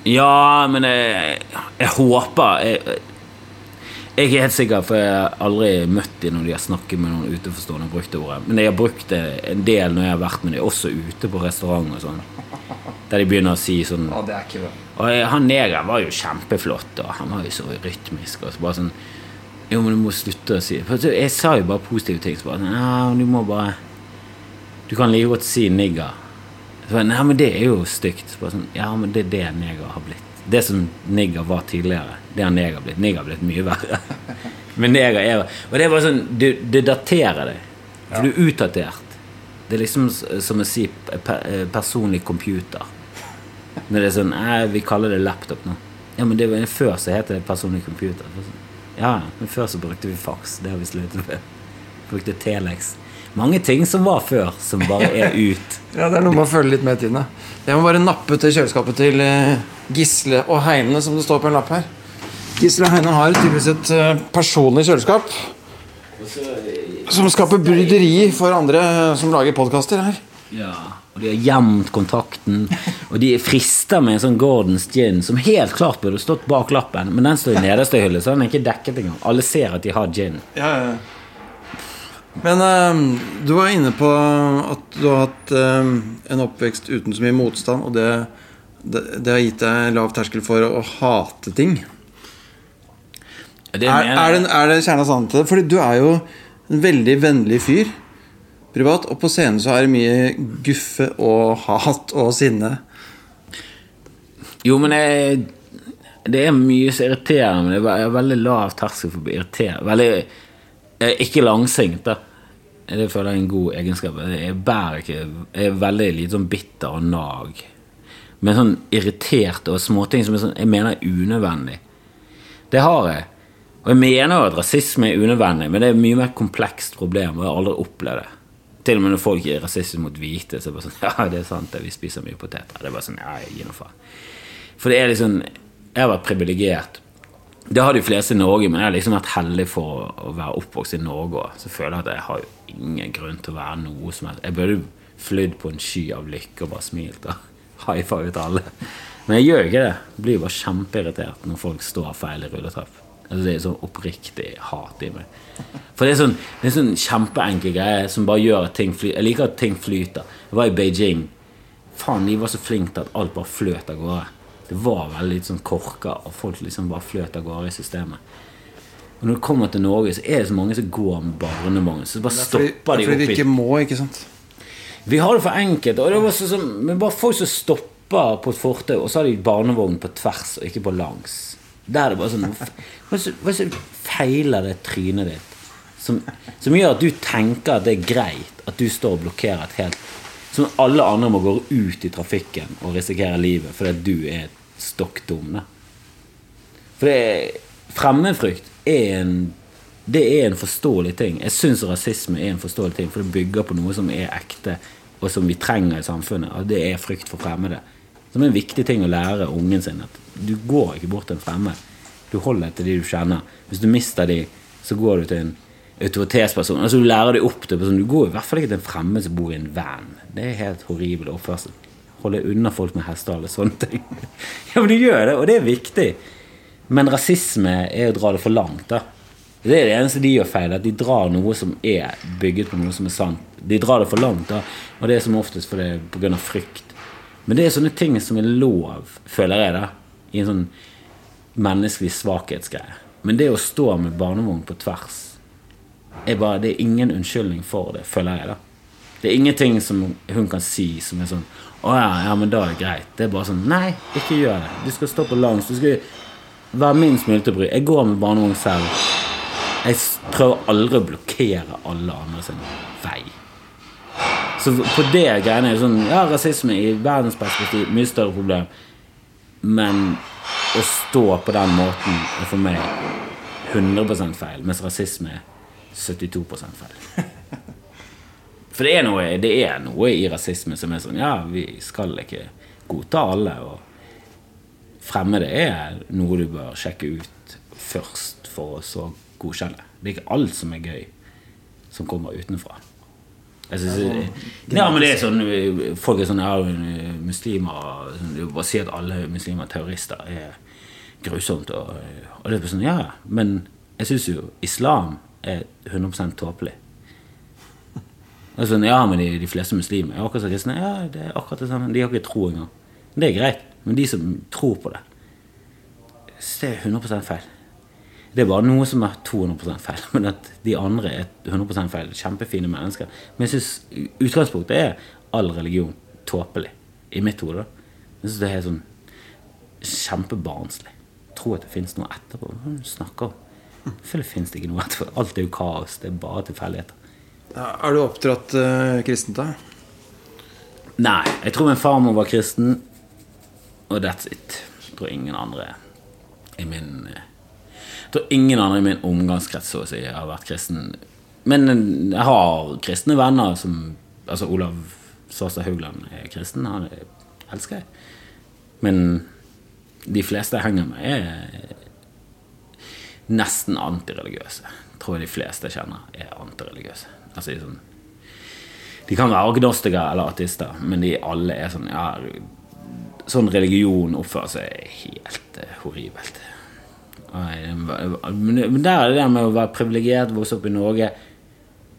Ja, men jeg, jeg håper jeg, jeg er helt sikker, for jeg har aldri møtt dem når de har snakket med noen utenforstående og brukt det ordet. Men jeg har brukt det en del når jeg har vært med dem, også ute på restaurant og sånn. Der de begynner å si sånn det er ikke bra. Og jeg, han negeren var jo kjempeflott, og han var jo så rytmisk. Og så bare sånn Jo, men du må slutte å si det. Jeg sa jo bare positive ting. Så bare sånn Ja, du må bare Du kan like godt si nigger. Så Nei, men det er jo stygt. Sånn, ja, men det er det neger har blitt. Det som nigger var tidligere, det har neger blitt. Nigger har blitt mye verre. <laughs> men neger er Og det er bare sånn Det, du daterer deg. For du er utdatert. Det er liksom som å si eh, personlig computer. Når det er sånn Nei, Vi kaller det laptop nå. Ja, men det var før så het det personlig computer. Ja, men før så brukte vi fax. Det har vi sluttet med. Brukte Telex. Mange ting som var før, som bare er ut. <laughs> Ja, Det er noe med å følge litt med i tiden. Jeg må bare nappe til kjøleskapet til eh, Gisle og Heine, som det står på en lapp her. Gisle og Heine har tydeligvis et eh, personlig kjøleskap. Som skaper bryderi for andre som lager podkaster her. Ja, og de har gjemt kontakten. Og de frister med en sånn Gordons gin som helt klart burde stått bak lappen, men den står i nederste hylle, så den er ikke dekket engang. Alle ser at de har gin. Men eh, du var inne på at du har hatt eh, en oppvekst uten så mye motstand, og det, det, det har gitt deg lav terskel for å hate ting. Det Er, er, er, det, er det kjernen av sannhet? Fordi du er jo en veldig vennlig fyr privat, og på scenen så er det mye guffe og hat og sinne. Jo, men jeg, det er mye som irriterer meg. Det er veldig lav terskel for å bli irritert. Veldig, ikke langsint, da. Det føler jeg er en god egenskap. Jeg bærer ikke Jeg er veldig lite sånn bitter og nag. Men sånn irritert og småting som er sånn, jeg mener er unødvendig. Det har jeg. Og jeg mener jo at rasisme er unødvendig, men det er et mye mer komplekst problem, og jeg har aldri opplevd det. Til og med når folk er rasistiske mot hvite, så er det bare sånn <laughs> Ja, det er sant, vi spiser mye poteter. Det er bare sånn Ja, jeg gir noe faen. For det er liksom Jeg har vært privilegert. Det har de fleste i Norge, men jeg har liksom vært heldig for å, være oppvokst i Norge òg. Så føler jeg at jeg har ingen grunn til å være noe som helst. Jeg burde flydd på en sky av lykke og bare smilt og <laughs> high fivet alle. Men jeg gjør ikke det. Jeg blir bare kjempeirritert når folk står feil i rulletrapp. Altså, det er sånn oppriktig hat i meg. For det er sånn, det er sånn kjempeenkel greie som bare gjør at ting flyter. Jeg liker at ting flyter. Jeg var i Beijing. Faen, de var så flinke til at alt bare fløt av gårde. Det var veldig litt sånn korka, og folk liksom bare fløt av gårde i systemet. Og når du kommer til Norge, så er det så mange som går med barnevogn. Så bare Fordi, stopper de fordi opp de ikke må, ikke sant? vi har det for enkelt. Og det var sånn, men bare folk som stopper på et fortau, og så har de barnevogn på tvers og ikke på langs. Der er det bare sånn Hva er det som feiler det trynet ditt? Som, som gjør at du tenker at det er greit at du står og blokkerer et helt Som alle andre må gå ut i trafikken og risikere livet fordi du er stokk dumme. For det fremmedfrykt er en det er en forståelig ting. Jeg syns rasisme er en forståelig ting, for det bygger på noe som er ekte, og som vi trenger i samfunnet. Og det er frykt for fremmede. Som er en viktig ting å lære ungen sin. At du går ikke bort til en fremmed. Du holder til de du kjenner. Hvis du mister de, så går du til en autoritetsperson. Altså Du lærer deg opp til sånn, Du går i hvert fall ikke til en fremmed som bor i en van. Det er helt horribel oppførsel. Holde unna folk med hestehale. Sånne ting. <laughs> ja, men du gjør det, og det er viktig. Men rasisme er å dra det for langt. da Det er det eneste de gjør feil. At de drar noe som er bygget på noe som er sant. De drar det for langt, da og det er som oftest for det pga. frykt. Men det er sånne ting som er lov, føler jeg, da i en sånn menneskelig svakhetsgreie. Men det å stå med barnevogn på tvers er bare, Det er ingen unnskyldning for det, føler jeg. da Det er ingenting som hun kan si som er sånn Å ja, ja, men da er det greit. Det er bare sånn Nei, ikke gjør det. Du skal stå på langs. Du skal være minst mulig til å bry. Jeg går med barnevogn selv. Jeg prøver aldri å blokkere alle andre sin vei. Så på det greiene er sånn Ja, rasisme i verdensperspektiv mye større problem. Men å stå på den måten er for meg 100 feil, mens rasisme er 72% feil. <laughs> For det er, noe, det er noe i rasisme som er sånn Ja, vi skal ikke godta alle. Og fremmede er noe du bør sjekke ut først for å så godkjenne. Det er ikke alt som er gøy, som kommer utenfra. Jeg synes, ja, men det er sånn Folk er sånn ja, muslimer sånn, Du bare sier at alle muslimer er terrorister. er grusomt. Og, og det er sånn, ja, men jeg syns jo islam er 100% tåpelig. Sånn, ja, men de, de fleste muslimer er akkurat som kristne. Ja, det er akkurat det samme. De har ikke tro engang. Det er greit. Men de som tror på det, ser er 100% feil. Det er bare noe som er 200% feil, <laughs> men at de andre er 100% feil. Kjempefine mennesker. Men jeg syns utgangspunktet er all religion tåpelig. I mitt hode. Jeg syns det er helt sånn kjempebarnslig. Tro at det fins noe etterpå. Hva er snakker om? Selvfølgelig fins det ikke noe etterpå. Alt er jo kaos. Det er bare tilfeldigheter. Er du oppdratt uh, kristent, da? Nei, jeg tror min farmor var kristen, og that's it. Jeg tror ingen andre i min eh, Jeg tror ingen andre i min omgangskrets så å si har vært kristen. Men jeg har kristne venner som Altså Olav Svarstad Haugland er kristen. Han er- elsker jeg. Men de fleste jeg henger med, er nesten antireligiøse. Tror jeg de fleste jeg kjenner, er antireligiøse. Altså, de, sånn, de kan være agnostikere eller artister, men de alle er sånn ja, Sånn religion oppfører seg helt uh, horribelt. Men der er det der med å være privilegert, vokse opp i Norge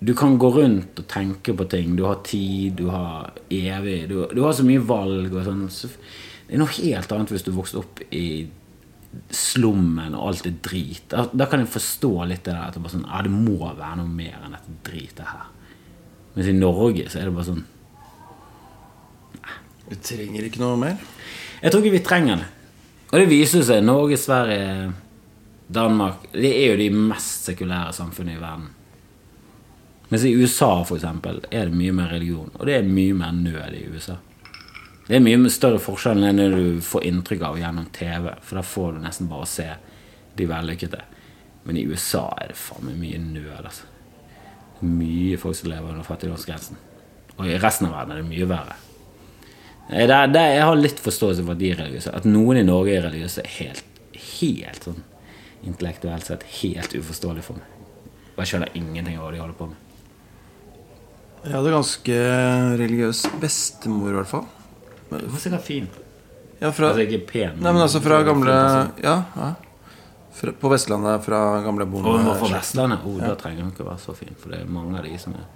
Du kan gå rundt og tenke på ting. Du har tid, du har evig Du, du har så mye valg og sånn. Så Det er noe helt annet hvis du vokste opp i slummen og alt det drit. Da, da kan jeg forstå litt det der at det, bare sånn, ja, det må være noe mer enn dette dritet her. Mens i Norge så er det bare sånn Vi trenger ikke noe mer. Jeg tror ikke vi trenger det. Og det viser seg. Norge, Sverige, Danmark Det er jo de mest sekulære samfunnene i verden. Mens i USA for eksempel, er det mye mer religion. Og det er mye mer nød i USA. Det er mye større forskjell enn det du får inntrykk av gjennom TV. For da får du nesten bare se de vellykkede. Men i USA er det faen meg mye nød. altså. Mye folk som lever under fattigdomsgrensen. Og i resten av verden er det mye verre. Det er, det er, jeg har litt forståelse for at de er religiøse. At noen i Norge er religiøse, er helt, helt sånn intellektuelt sett helt uforståelig for meg. Og jeg skjønner ingenting av hva de holder på med. Jeg hadde ganske religiøs bestemor, i hvert fall. Det var sikkert fin. Ja, fra, Altså ikke pen. nei, men altså fra gamle. Ja, ja. Fra, på Vestlandet fra gamle Og hun var fra. Vestlandet. Oh, Da trenger hun ikke være så fin, for det er mange av de som er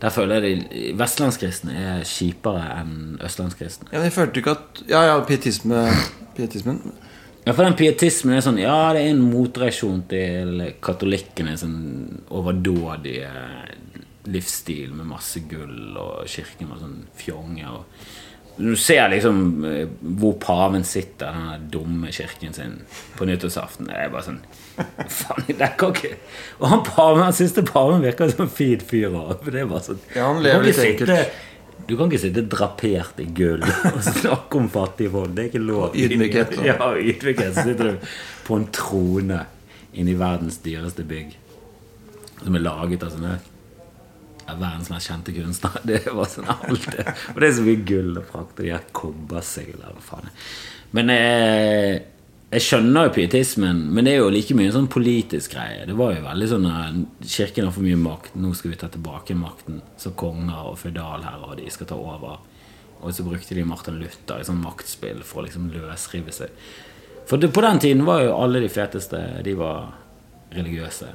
Der føler jeg de vestlandskristne er kjipere enn østlandskristne. Ja, men jeg følte ikke at Ja, ja, pietisme, pietismen. Ja, for den pietismen er sånn Ja, det er en motreaksjon til katolikkene sånn overdådige livsstil med masse gull og kirken var sånn fjonge og Du ser liksom eh, hvor paven sitter, den dumme kirken sin, på nyttårsaften. Det er bare sånn Faen, det kan ikke Og han paven, han siste paven virker som en fin fyr Det er bare sånn Ja, han lever litt sitte- Du kan ikke sitte drapert i gull og snakke om fattige folk. Det er ikke lov. Ydmykhet. Ja, ydmykhet. Så sitter du på en trone inni verdens dyreste bygg. Som er laget av sånne verdens mest kjente kunstner. <laughs> Det var sånn alt det. Og det er så mye gull og prakt, de her kobbersegler og faen. Men jeg, jeg skjønner jo pietismen, men det er jo like mye en sånn politisk greie. Det var jo veldig sånn at Kirken har for mye makt, nå skal vi ta tilbake makten. Så konger og føydalherrer og de skal ta over. Og så brukte de Martin Luther i sånn maktspill for å liksom løsrive seg. For det, på den tiden var jo alle de feteste De var religiøse.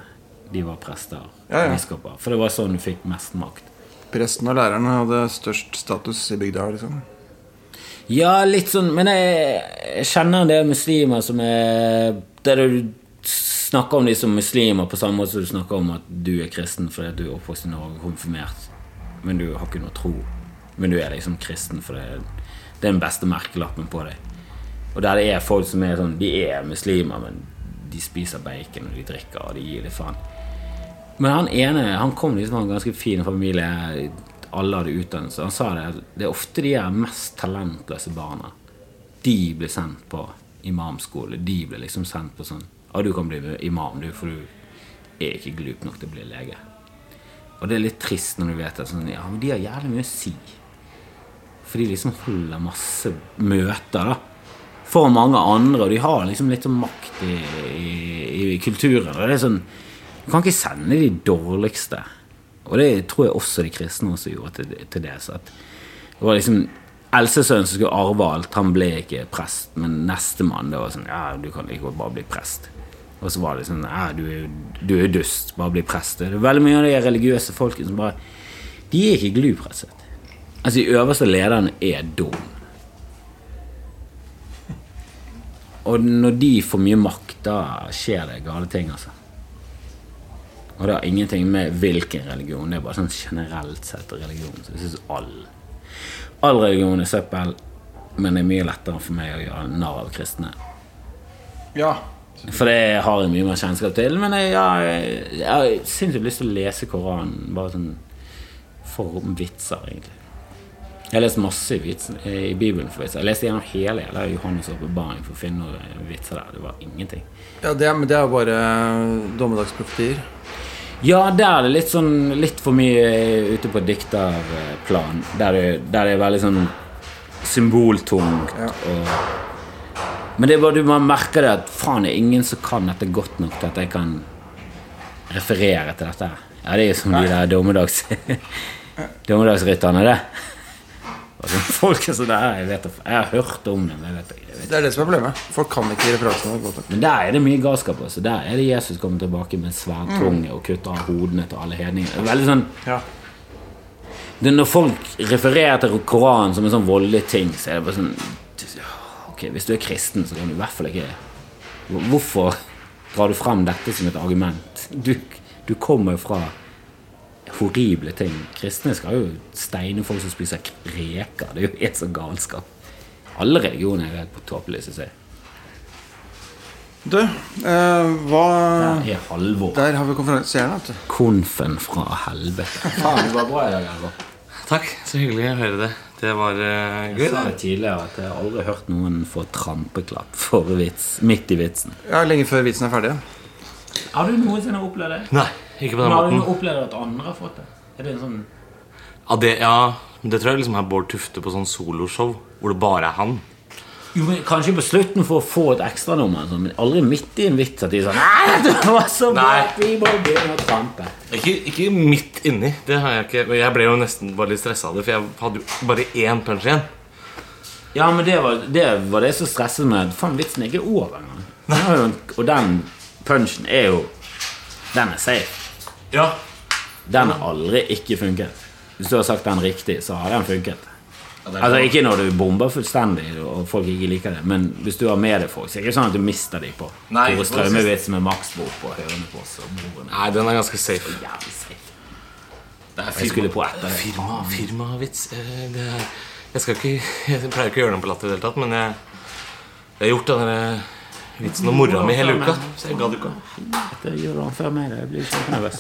De var prester. Ja, ja. Biskoper. For det var sånn du fikk mest makt. Presten og læreren hadde størst status i bygda. liksom Ja, litt sånn Men jeg, kjenner en del muslimer som er Der du snakker om de som muslimer på samme måte som du snakker om at du er kristen fordi du er oppvokst i Norge, konfirmert, men du har ikke noe tro. Men du er liksom kristen, for det, det er den beste merkelappen på deg. Og der det er folk som er sånn De er muslimer, men de spiser bacon og de drikker og de gir litt faen. Men han ene han kom liksom fra en ganske fin familie. Alle hadde utdannelse. Han sa det det er ofte de her mest talentløse barna. De blir sendt på imamskole. De blir liksom sendt på sånn Ja, du kan bli imam, du, for du er ikke glup nok til å bli lege. Og det er litt trist når du vet det. Sånn, ja, men de har jævlig mye å si. For de liksom holder masse møter, da. For mange andre, og de har liksom litt sånn makt i, i, i kulturen. Og det er sånn Du kan ikke sende de dårligste. Og det tror jeg også de kristne også gjorde til, til det. Så det var liksom Elsesønnen som skulle arve alt, han ble ikke prest. Men nestemann, det var sånn Ja, du kan godt bare bli prest. Og så var det sånn Ja, du er du er dust, bare bli prest. Det er veldig mye av de religiøse folkene som bare De er ikke glup, rett og slett. Altså, de øverste lederne er dum. Og når de får mye makt, da skjer det gale ting, altså. Og det har ingenting med hvilken religion, det er bare sånn generelt sett religion. Så jeg synes all, all religion er søppel, men det er mye lettere for meg å gjøre narr av kristne. Ja. For det har jeg mye mer kjennskap til. Men jeg, har sinnssykt lyst til å lese Koranen. Bare sånn for vitser, egentlig. Jeg har lest masse vitser, i Bibelen for vitser. Jeg leste gjennom hele hele Johannes' åpenbaring for å finne noen vitser der. Det var ingenting. Ja, det men det er jo bare dommedagsprofetier. Ja, der er det litt sånn Litt for mye ute på dikterplan. Der det, der det er veldig sånn symboltungt Ja. og Men det er bare du man merker det at faen, det er ingen som kan dette godt nok til at jeg kan referere til dette. Ja, det er jo som de der dommedags <laughs> dommedagsrytterne, det. Og så folk er så der, jeg, vet, jeg har hørt om det, men jeg vet, jeg vet Det er det som er problemet. Folk kan ikke referansene godt nok. men der er det mye galskap. Altså. Der er det Jesus kommer tilbake med sverdtunge og kutter av hodene til alle hedninger. Det er Veldig sånn Ja. det, Når folk refererer til Koranen som en sånn voldelig ting, så er det bare sånn Ok, Hvis du er kristen, så kan du i hvert fall ikke Hvorfor drar du frem dette som et argument? Du, du kommer jo fra horrible ting. Kristne skal jo steine folk som spiser reker. Det er jo helt sånn galskap. Alle religioner er helt på tåpelig, syns jeg. Du, eh, hva Der er Halvor. Der har vi konferansieren, vet du. Konfen fra helvete. <laughs> Faen, det var bra i dag, Halvor. Takk, så hyggelig å høre det. Det var uh, Jeg sa det tidligere at jeg har aldri hørt noen få trampeklapp for vits, midt i vitsen. Ja, Lenge før vitsen er ferdig. Har du noensinne opplevd det? Nei, ikke på den Men har du opplevd at andre har fått det? Er det en sånn Ja, det, ja, det tror jeg liksom er Bård Tufte på sånn soloshow hvor det bare er han. jo, men Kanskje på slutten for å få et ekstranummer, sånn, men aldri midt i en vits at de er sånn Nei, det var så bra! Vi må begynne å trampe. Ikke, ikke midt inni. Det har jeg ikke. Jeg ble jo nesten bare litt stressa av det, for jeg hadde jo bare én punch igjen. Ja, men det var det, var det som stresset meg. Faen, vitsen er ikke over engang. Og den punchen er jo Den er safe. Ja. Den har aldri ikke funket. Hvis du har sagt den riktig, så har den funket. Altså Ikke når du bomber fullstendig og folk ikke liker det, men hvis du har med deg folk, så er det ikke sånn at du mister dem på Nei, Tore Strømevits med maksbok på Hønefoss på oss Nei, den er ganske safe. Jævlig safe. Det er Jeg skulle på etter det. Firma, firmavits eh, det er, Jeg skal ikke Jeg pleier ikke å gjøre den på latter i det hele tatt, men jeg, jeg har gjort den der vitsen om mora mi hele uka. Så jeg gadd ikke. Dette gjør han før meg. Jeg blir kjempenervøs.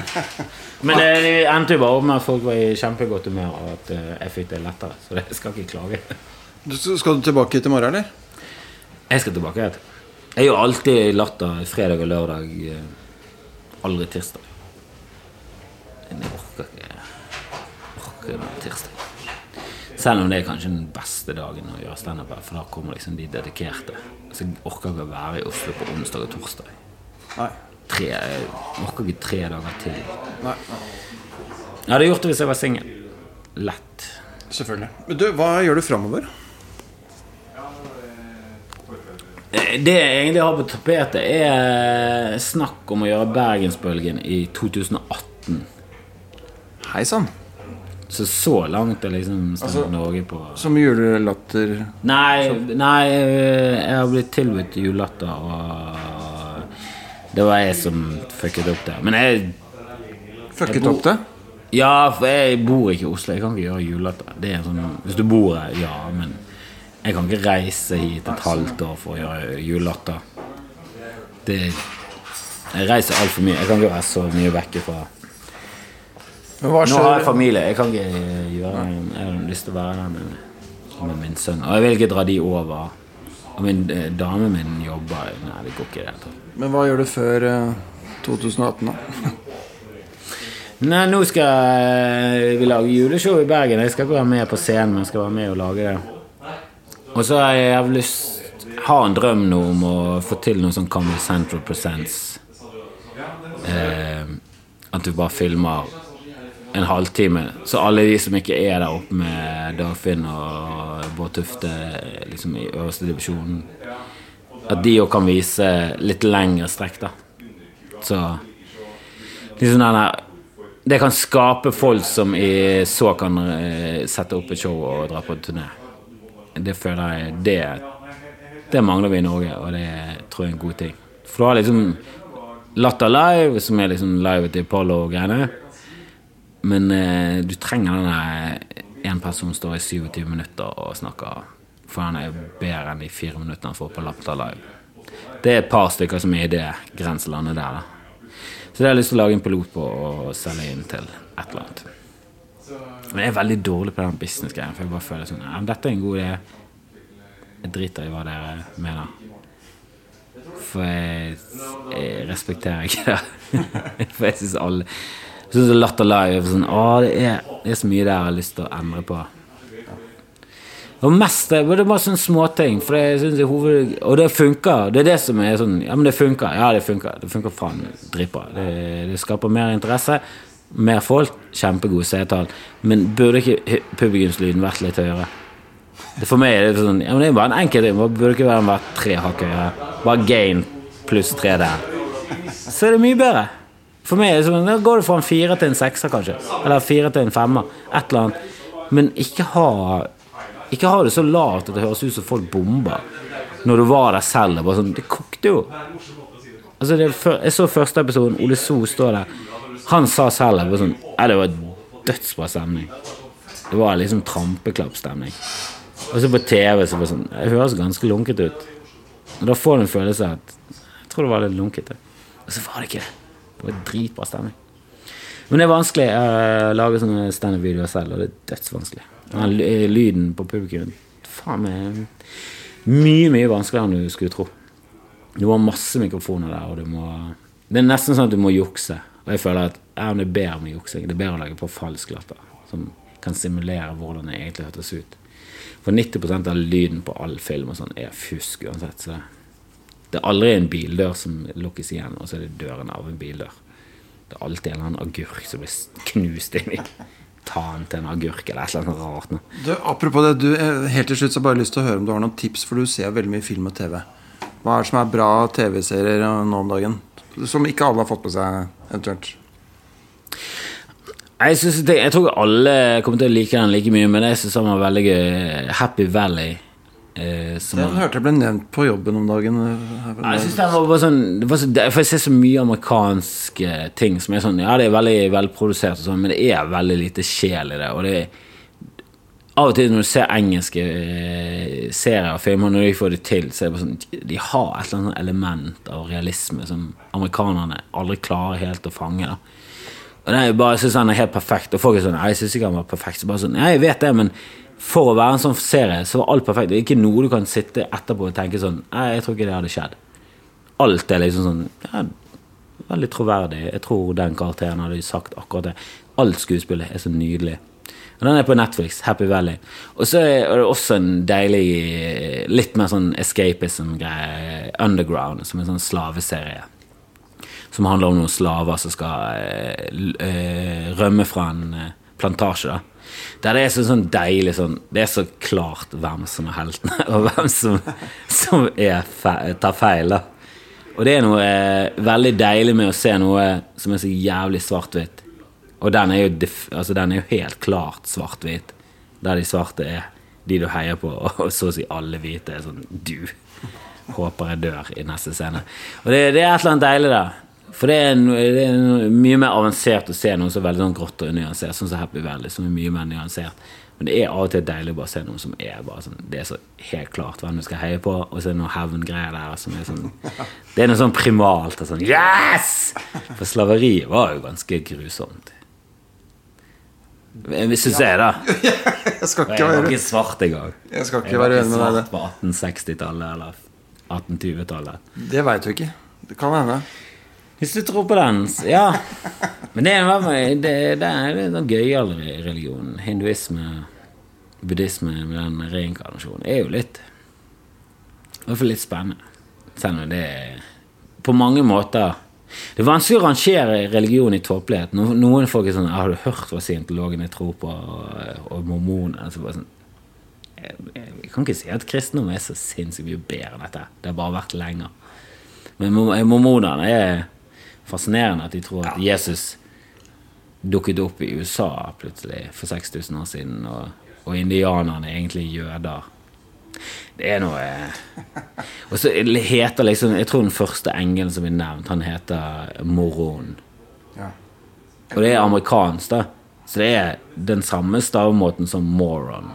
<laughs> Men det, endte jo bare opp med at folk var i kjempegodt humør, og at eh, jeg fikk det lettere. Så jeg skal ikke klage. Du, skal du tilbake hit i morgen, eller? Jeg skal tilbake hit. Jeg gjør alltid latter fredag og lørdag. eh, Aldri tirsdag. Men jeg orker ikke Jeg orker tirsdag. Selv om det er kanskje den beste dagen å gjøre standup her, for da kommer liksom de dedikerte. Så jeg orker ikke å være i Oslo på onsdag og torsdag. Nei. Tre, jeg orker ikke tre dager til. Nei, Jeg hadde gjort det hvis jeg var singel. Lett. Selvfølgelig. Men du, hva gjør du framover? Eh, Det jeg egentlig har på tapetet, er snakk om å gjøre Bergensbølgen i 2018. Hei sann. Så så langt er liksom Altså- Norge på Som julelatter Nei, nei, eh, jeg har blitt tilbudt julelatter, og det var jeg som fucket opp det. Men jeg Fucket opp det? Ja, for jeg bor ikke i Oslo. Jeg kan ikke gjøre julelatter. Det er sånn, hvis du bor her, ja, men jeg kan ikke reise hit et halvt år for å gjøre julelatter. Det Jeg reiser altfor mye. Jeg kan ikke være så mye vekk fra Men hva Nå har jeg familie. Jeg kan ikke gjøre Jeg har lyst til å være der med, med min sønn. Og jeg vil ikke dra de over. Og min eh, dame min jobber Nei, det går ikke i det hele tatt. Men hva gjør du før eh, 2018, da? <laughs> Nei, nå skal eh, vi lage juleshow i Bergen. Jeg skal ikke være med på scenen, men jeg skal være med og lage det. Og så har jeg lyst Har en drøm nå om å få til noe sånn Comedy Central Presents. Eh, at du bare filmer en halvtime. Så alle de som ikke er der oppe med Dagfinn og Bård Tufte liksom i øverste divisjonen, at de òg kan vise litt lengre strekk, da. Så liksom den der Det kan skape folk som i så kan eh, sette opp et show og dra på turné. Det føler jeg Det, det mangler vi i Norge, og det tror jeg er en god ting. For du har liksom Latter Live, som er liksom live til Apollo og greiene. Men eh, du trenger denne en person står i 27 minutter og snakker. For han er bedre enn de fire minuttene han får på Lapta Live. Det er et par stykker som er i det grenselandet der. da. Så det har jeg lyst til å lage en pilot på og selge inn til et eller annet. Men jeg er veldig dårlig på den business-greien, for jeg bare føler sånn ja, Dette er en god idé. Jeg driter i hva dere mener. For jeg, jeg respekterer ikke det. <laughs> for jeg syns alle Jeg syns Latter Live er sånn Å, det er, det er så mye der jeg har lyst til å endre på. Og mest det det er bare sånne småting. For jeg synes jeg hoved... Og det funker. Det er det som er sånn Ja, men det funker. Ja, det funker. Det funker faen dritbra. Det, det skaper mer interesse. Mer folk. Kjempegode seertall. Men burde ikke publikumslyden vært litt høyere? Det For meg er det sånn Ja, men det er bare en enkel ting. Burde ikke være vært tre hakk høyere. Bare gain pluss tre der. Så er det mye bedre. For meg er det sånn Da går det fra en fire til en sekser, kanskje. Eller fire til en femmer. Et eller annet. Men ikke ha Ikke ha det så lavt at det høres ut som folk bomber. Når du var der selv. Det, sånn, det kokte jo. Altså det, jeg så første episoden. Ole So står der. Han sa selv det var sånn Ja, det var dødsbra stemning. Det var liksom trampeklappstemning. Og så på TV så var det sånn Det høres ganske lunket ut. Og da får du en følelse av at Jeg tror det var litt lunkete. Og så var det ikke det. Det var dritbra stemning. Men det er vanskelig å lage sånne standup-videoer selv, og det er dødsvanskelig. Den lyden på publikum Faen meg Mye, mye vanskeligere enn du skulle tro. Du må ha masse mikrofoner der, og du må Det er nesten sånn at du må jukse. Og jeg føler at ja, det er bedre med juksing. Det er bedre å lage på falsk latter, som kan simulere hvordan det egentlig hørtes ut. For 90% av lyden på all film og sånn er fusk uansett. Så det er aldri en bildør som lukkes igjen, og så er det døren av en bildør. Det er alltid en eller annen agurk som blir knust inn i tann til en agurk, eller et eller annet rart. Du, apropos det, du, eh, helt til slutt så har jeg bare lyst til å høre om du har noen tips, for du ser veldig mye film og TV. Hva er det som er bra TV-serier eh, nå om dagen? Som ikke alle har fått med seg, eventuelt. Jeg, det, jeg tror alle kommer til å like den like mye, men jeg syns den var veldig gøy. Happy Valley. Eh, Den var- hørte jeg ble nevnt på jobben om dagen. Nei, Jeg synes den var bare sånn, det var så, For jeg ser så mye amerikanske ting som er sånn Ja, det er veldig velprodusert, og sånn, men det er veldig lite sjel i det. Og det er Av og til når du ser engelske eh, serier og filmer, når de får det til, så er det bare sånn De har et eller annet element av realisme som amerikanerne aldri klarer helt å fange. da og det er jo bare, Jeg syns han er helt perfekt. Og folk er sånn jeg syns ikke han var perfekt. Så bare sånn, Nei, jeg vet det, men for å være en sånn serie, så var alt perfekt. Det er ikke noe du kan sitte etterpå og tenke sånn Nei, jeg tror ikke det hadde skjedd. Alt er liksom sånn ja, Veldig troverdig. Jeg tror den karakteren hadde sagt akkurat det. Alt skuespillet er så nydelig. Og Den er på Netflix. Happy Valley. Og så er det også en deilig Litt mer sånn escapism-greie. Underground, som en sånn slaveserie som handler om noen slaver som skal øh, rømme fra en eh, plantasje. da. Der det er så, sånn deilig sånn Det er så klart hvem som er heltene, <laughs> og hvem som, som er fe tar feil. da. Og det er noe eh, veldig deilig med å se noe som er så jævlig svart-hvitt. Og den er, jo altså, den er jo helt klart svart-hvit. Der de svarte er de du heier på, <laughs> og så å si alle hvite er sånn Du håper jeg dør i neste scene. Og det, det er et eller annet deilig der. For det er, no- det er no- mye mer avansert å se noe som er veldig sånn grått og nyansert, sånn som Happy Valley, som er mye mer nyansert. Men det er av og til deilig å bare se noen som er bare sånn Det er så helt klart hvem du skal heie på, og så er det noen hevngreier der som er sånn <laughs> Det er noe sånn primalt og sånn Yes! For slaveriet var jo ganske grusomt. Syns jeg, da. <laughs> Jeg skal ikke være jeg var ikke svart engang. jeg skal ikke Jeg var være ikke enig med deg svart på 1860-tallet eller 1820-tallet. det. Det veit du ikke. Det kan hende. Hvis du tror på den, ja. Men det er, med- det, er en sånn gøyal religion. Hinduisme, buddhisme med den reinkarnasjonen er jo litt I hvert fall litt spennende. Selv om det er på mange måter Det er vanskelig å rangere religion i tåpelighet. Noen folk er sånn 'Har du hørt hva scientologene tror på?' Og, og mormonene. Altså sånn jeg, jeg, jeg kan ikke si at kristendom er så sinnssykt mye bedre enn dette. Det har bare vært lenger. Men mormonene er fascinerende at de tror at Jesus dukket opp i USA plutselig for 6000 år siden, og, og indianerne er egentlig jøder. Det er noe Og så heter liksom Jeg tror den første engelen som blir nevnt, han heter Moron. Ja. Og det er amerikansk, da. Så det er den samme stavemåten som moron.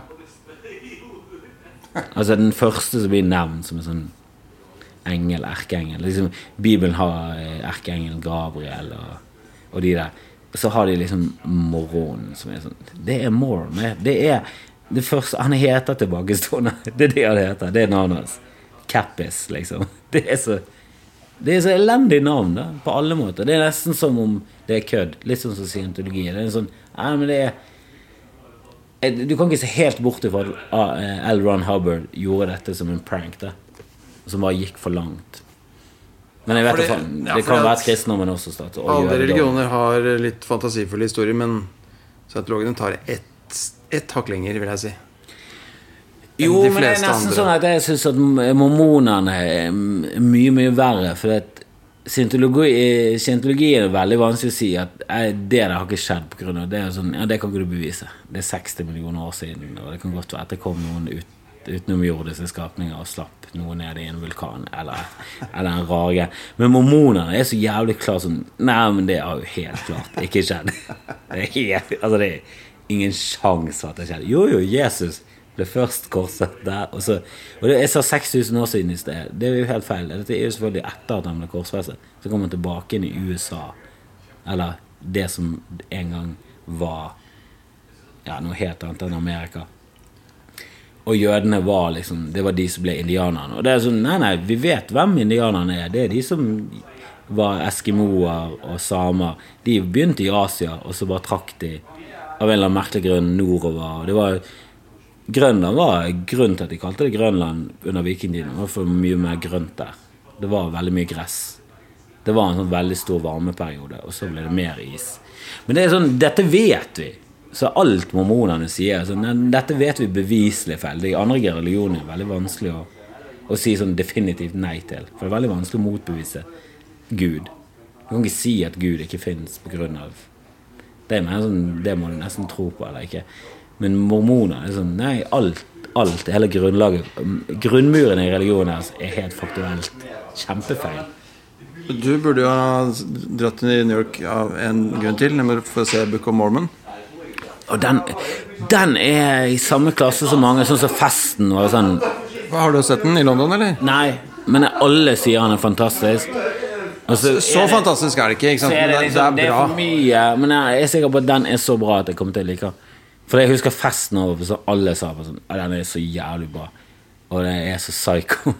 Altså den første som blir nevnt som en sånn engel, erkeengel. Liksom, Bibelen har Erkeengel, erkeengelen Gabriel og, og de der. Så har de liksom morgenen, som er sånn Det er morgen. det- er det første Han heter tilbakestående. <laughs> Det er det han heter. Det er navnet hans. Cappis, liksom. <laughs> Det er så det er så elendig navn da, på alle måter. Det er nesten som om det er kødd. Litt sånn som scientologi. Det er sånn, nei, men det er Eh, Du kan ikke se helt bort ifra at eh, L. Ron Hubbard gjorde dette som en prank. da Som bare gikk for langt. Men jeg vet Fordi- at, det, ja, Det kan være at kristendommen også starter å Alle religioner har litt fantasifulle historier, men scientologene tar ett et hakk lenger, vil jeg si. Jo, men det er nesten andre. sånn at jeg syns at mormonene er mye, mye verre. For at scientologi, scientologi er veldig vanskelig å si at eh, det der har ikke skjedd av det. Er sånn, ja, det kan ikke du bevise. Det er 60 millioner år siden, og det kan godt være at det kom noen ut, utenomjordiske skapninger og slapp noe ned i en vulkan eller, eller en rage. Men mormonerne er så jævlig klare sånn Nei, men det har jo helt klart ikke skjedd. Det er, helt, altså, det er ingen sjanse for at det skjedde. Jo, jo, Jesus ble først korset der. Og, så, og det, jeg sa 6000 år siden i sted. Det er jo helt feil. Dette er jo selvfølgelig etter at han ble korsfestet. Så kom han tilbake inn i USA. Eller det som en gang var ja, noe helt annet enn Amerika. Og jødene var liksom Det var de som ble indianerne. Og det er sånn, nei, nei, vi vet hvem indianerne er. Det er de som var eskimoer og samer. De begynte i Asia, og så bare trakk de av en eller annen merkelig grunn nordover. Og det var Grønland var grunnen til at de kalte det Grønland under vikingtiden. Det var for mye mer grønt der. Det var veldig mye gress. Det var en sånn veldig stor varmeperiode, og så ble det mer is. Men det er sånn, dette vet vi. Så alt mormonene sier, er sånn, dette vet vi beviselig feil. De andre religioner er veldig vanskelig å, å si sånn definitivt nei til. For det er veldig vanskelig å motbevise Gud. Du kan ikke si at Gud ikke fins pga. det, sånn, det må du nesten tro på eller ikke. Men mormoner er sånn Nei, alt, alt hele grunnlaget Grunnmuren i religionen deres er helt faktuelt kjempefeil. Du burde jo ha dratt til New York av en grunn til, nemlig for å se Book of Mormon. Og den, den er i samme klasse som mange, sånn som Festen og sånn. Har du sett den i London, eller? Nei, men alle sier han er fantastisk. Altså, så er det- fantastisk er det ikke. ikke sant? er det, Men det, er bra. det er for mye, men jeg er sikker på at den er så bra at jeg kommer til å like den. For jeg husker festen over så alle sa sånn Den er så jævlig bra. Og det er så psycho.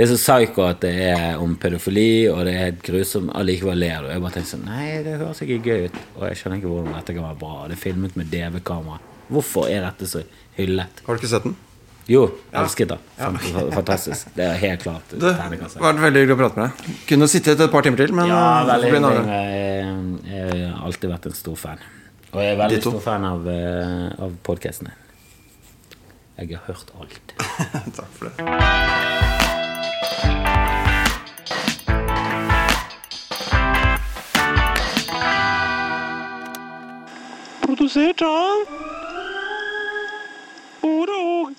Det er så psycho at det er om pedofili, og det er helt grusomt. Allikevel ler du. Jeg bare tenker sånn Nei, det høres ikke gøy ut. Og jeg skjønner ikke hvordan dette kan være bra. Det er filmet med DV-kamera. Hvorfor er dette så hyllet? Har du ikke sett den? Jo, elsket det. Fant- Fantastisk. Det er helt klart Det har vært veldig hyggelig å prate med deg. Kunne sittet et par timer til, men Ja, veldig en annen hyggelig. gang. Jeg, jeg har alltid vært en stor fan. Og jeg er veldig stor fan av, av podkastene. Jeg har hørt alt. <laughs> Takk for det. Produzir John. Udo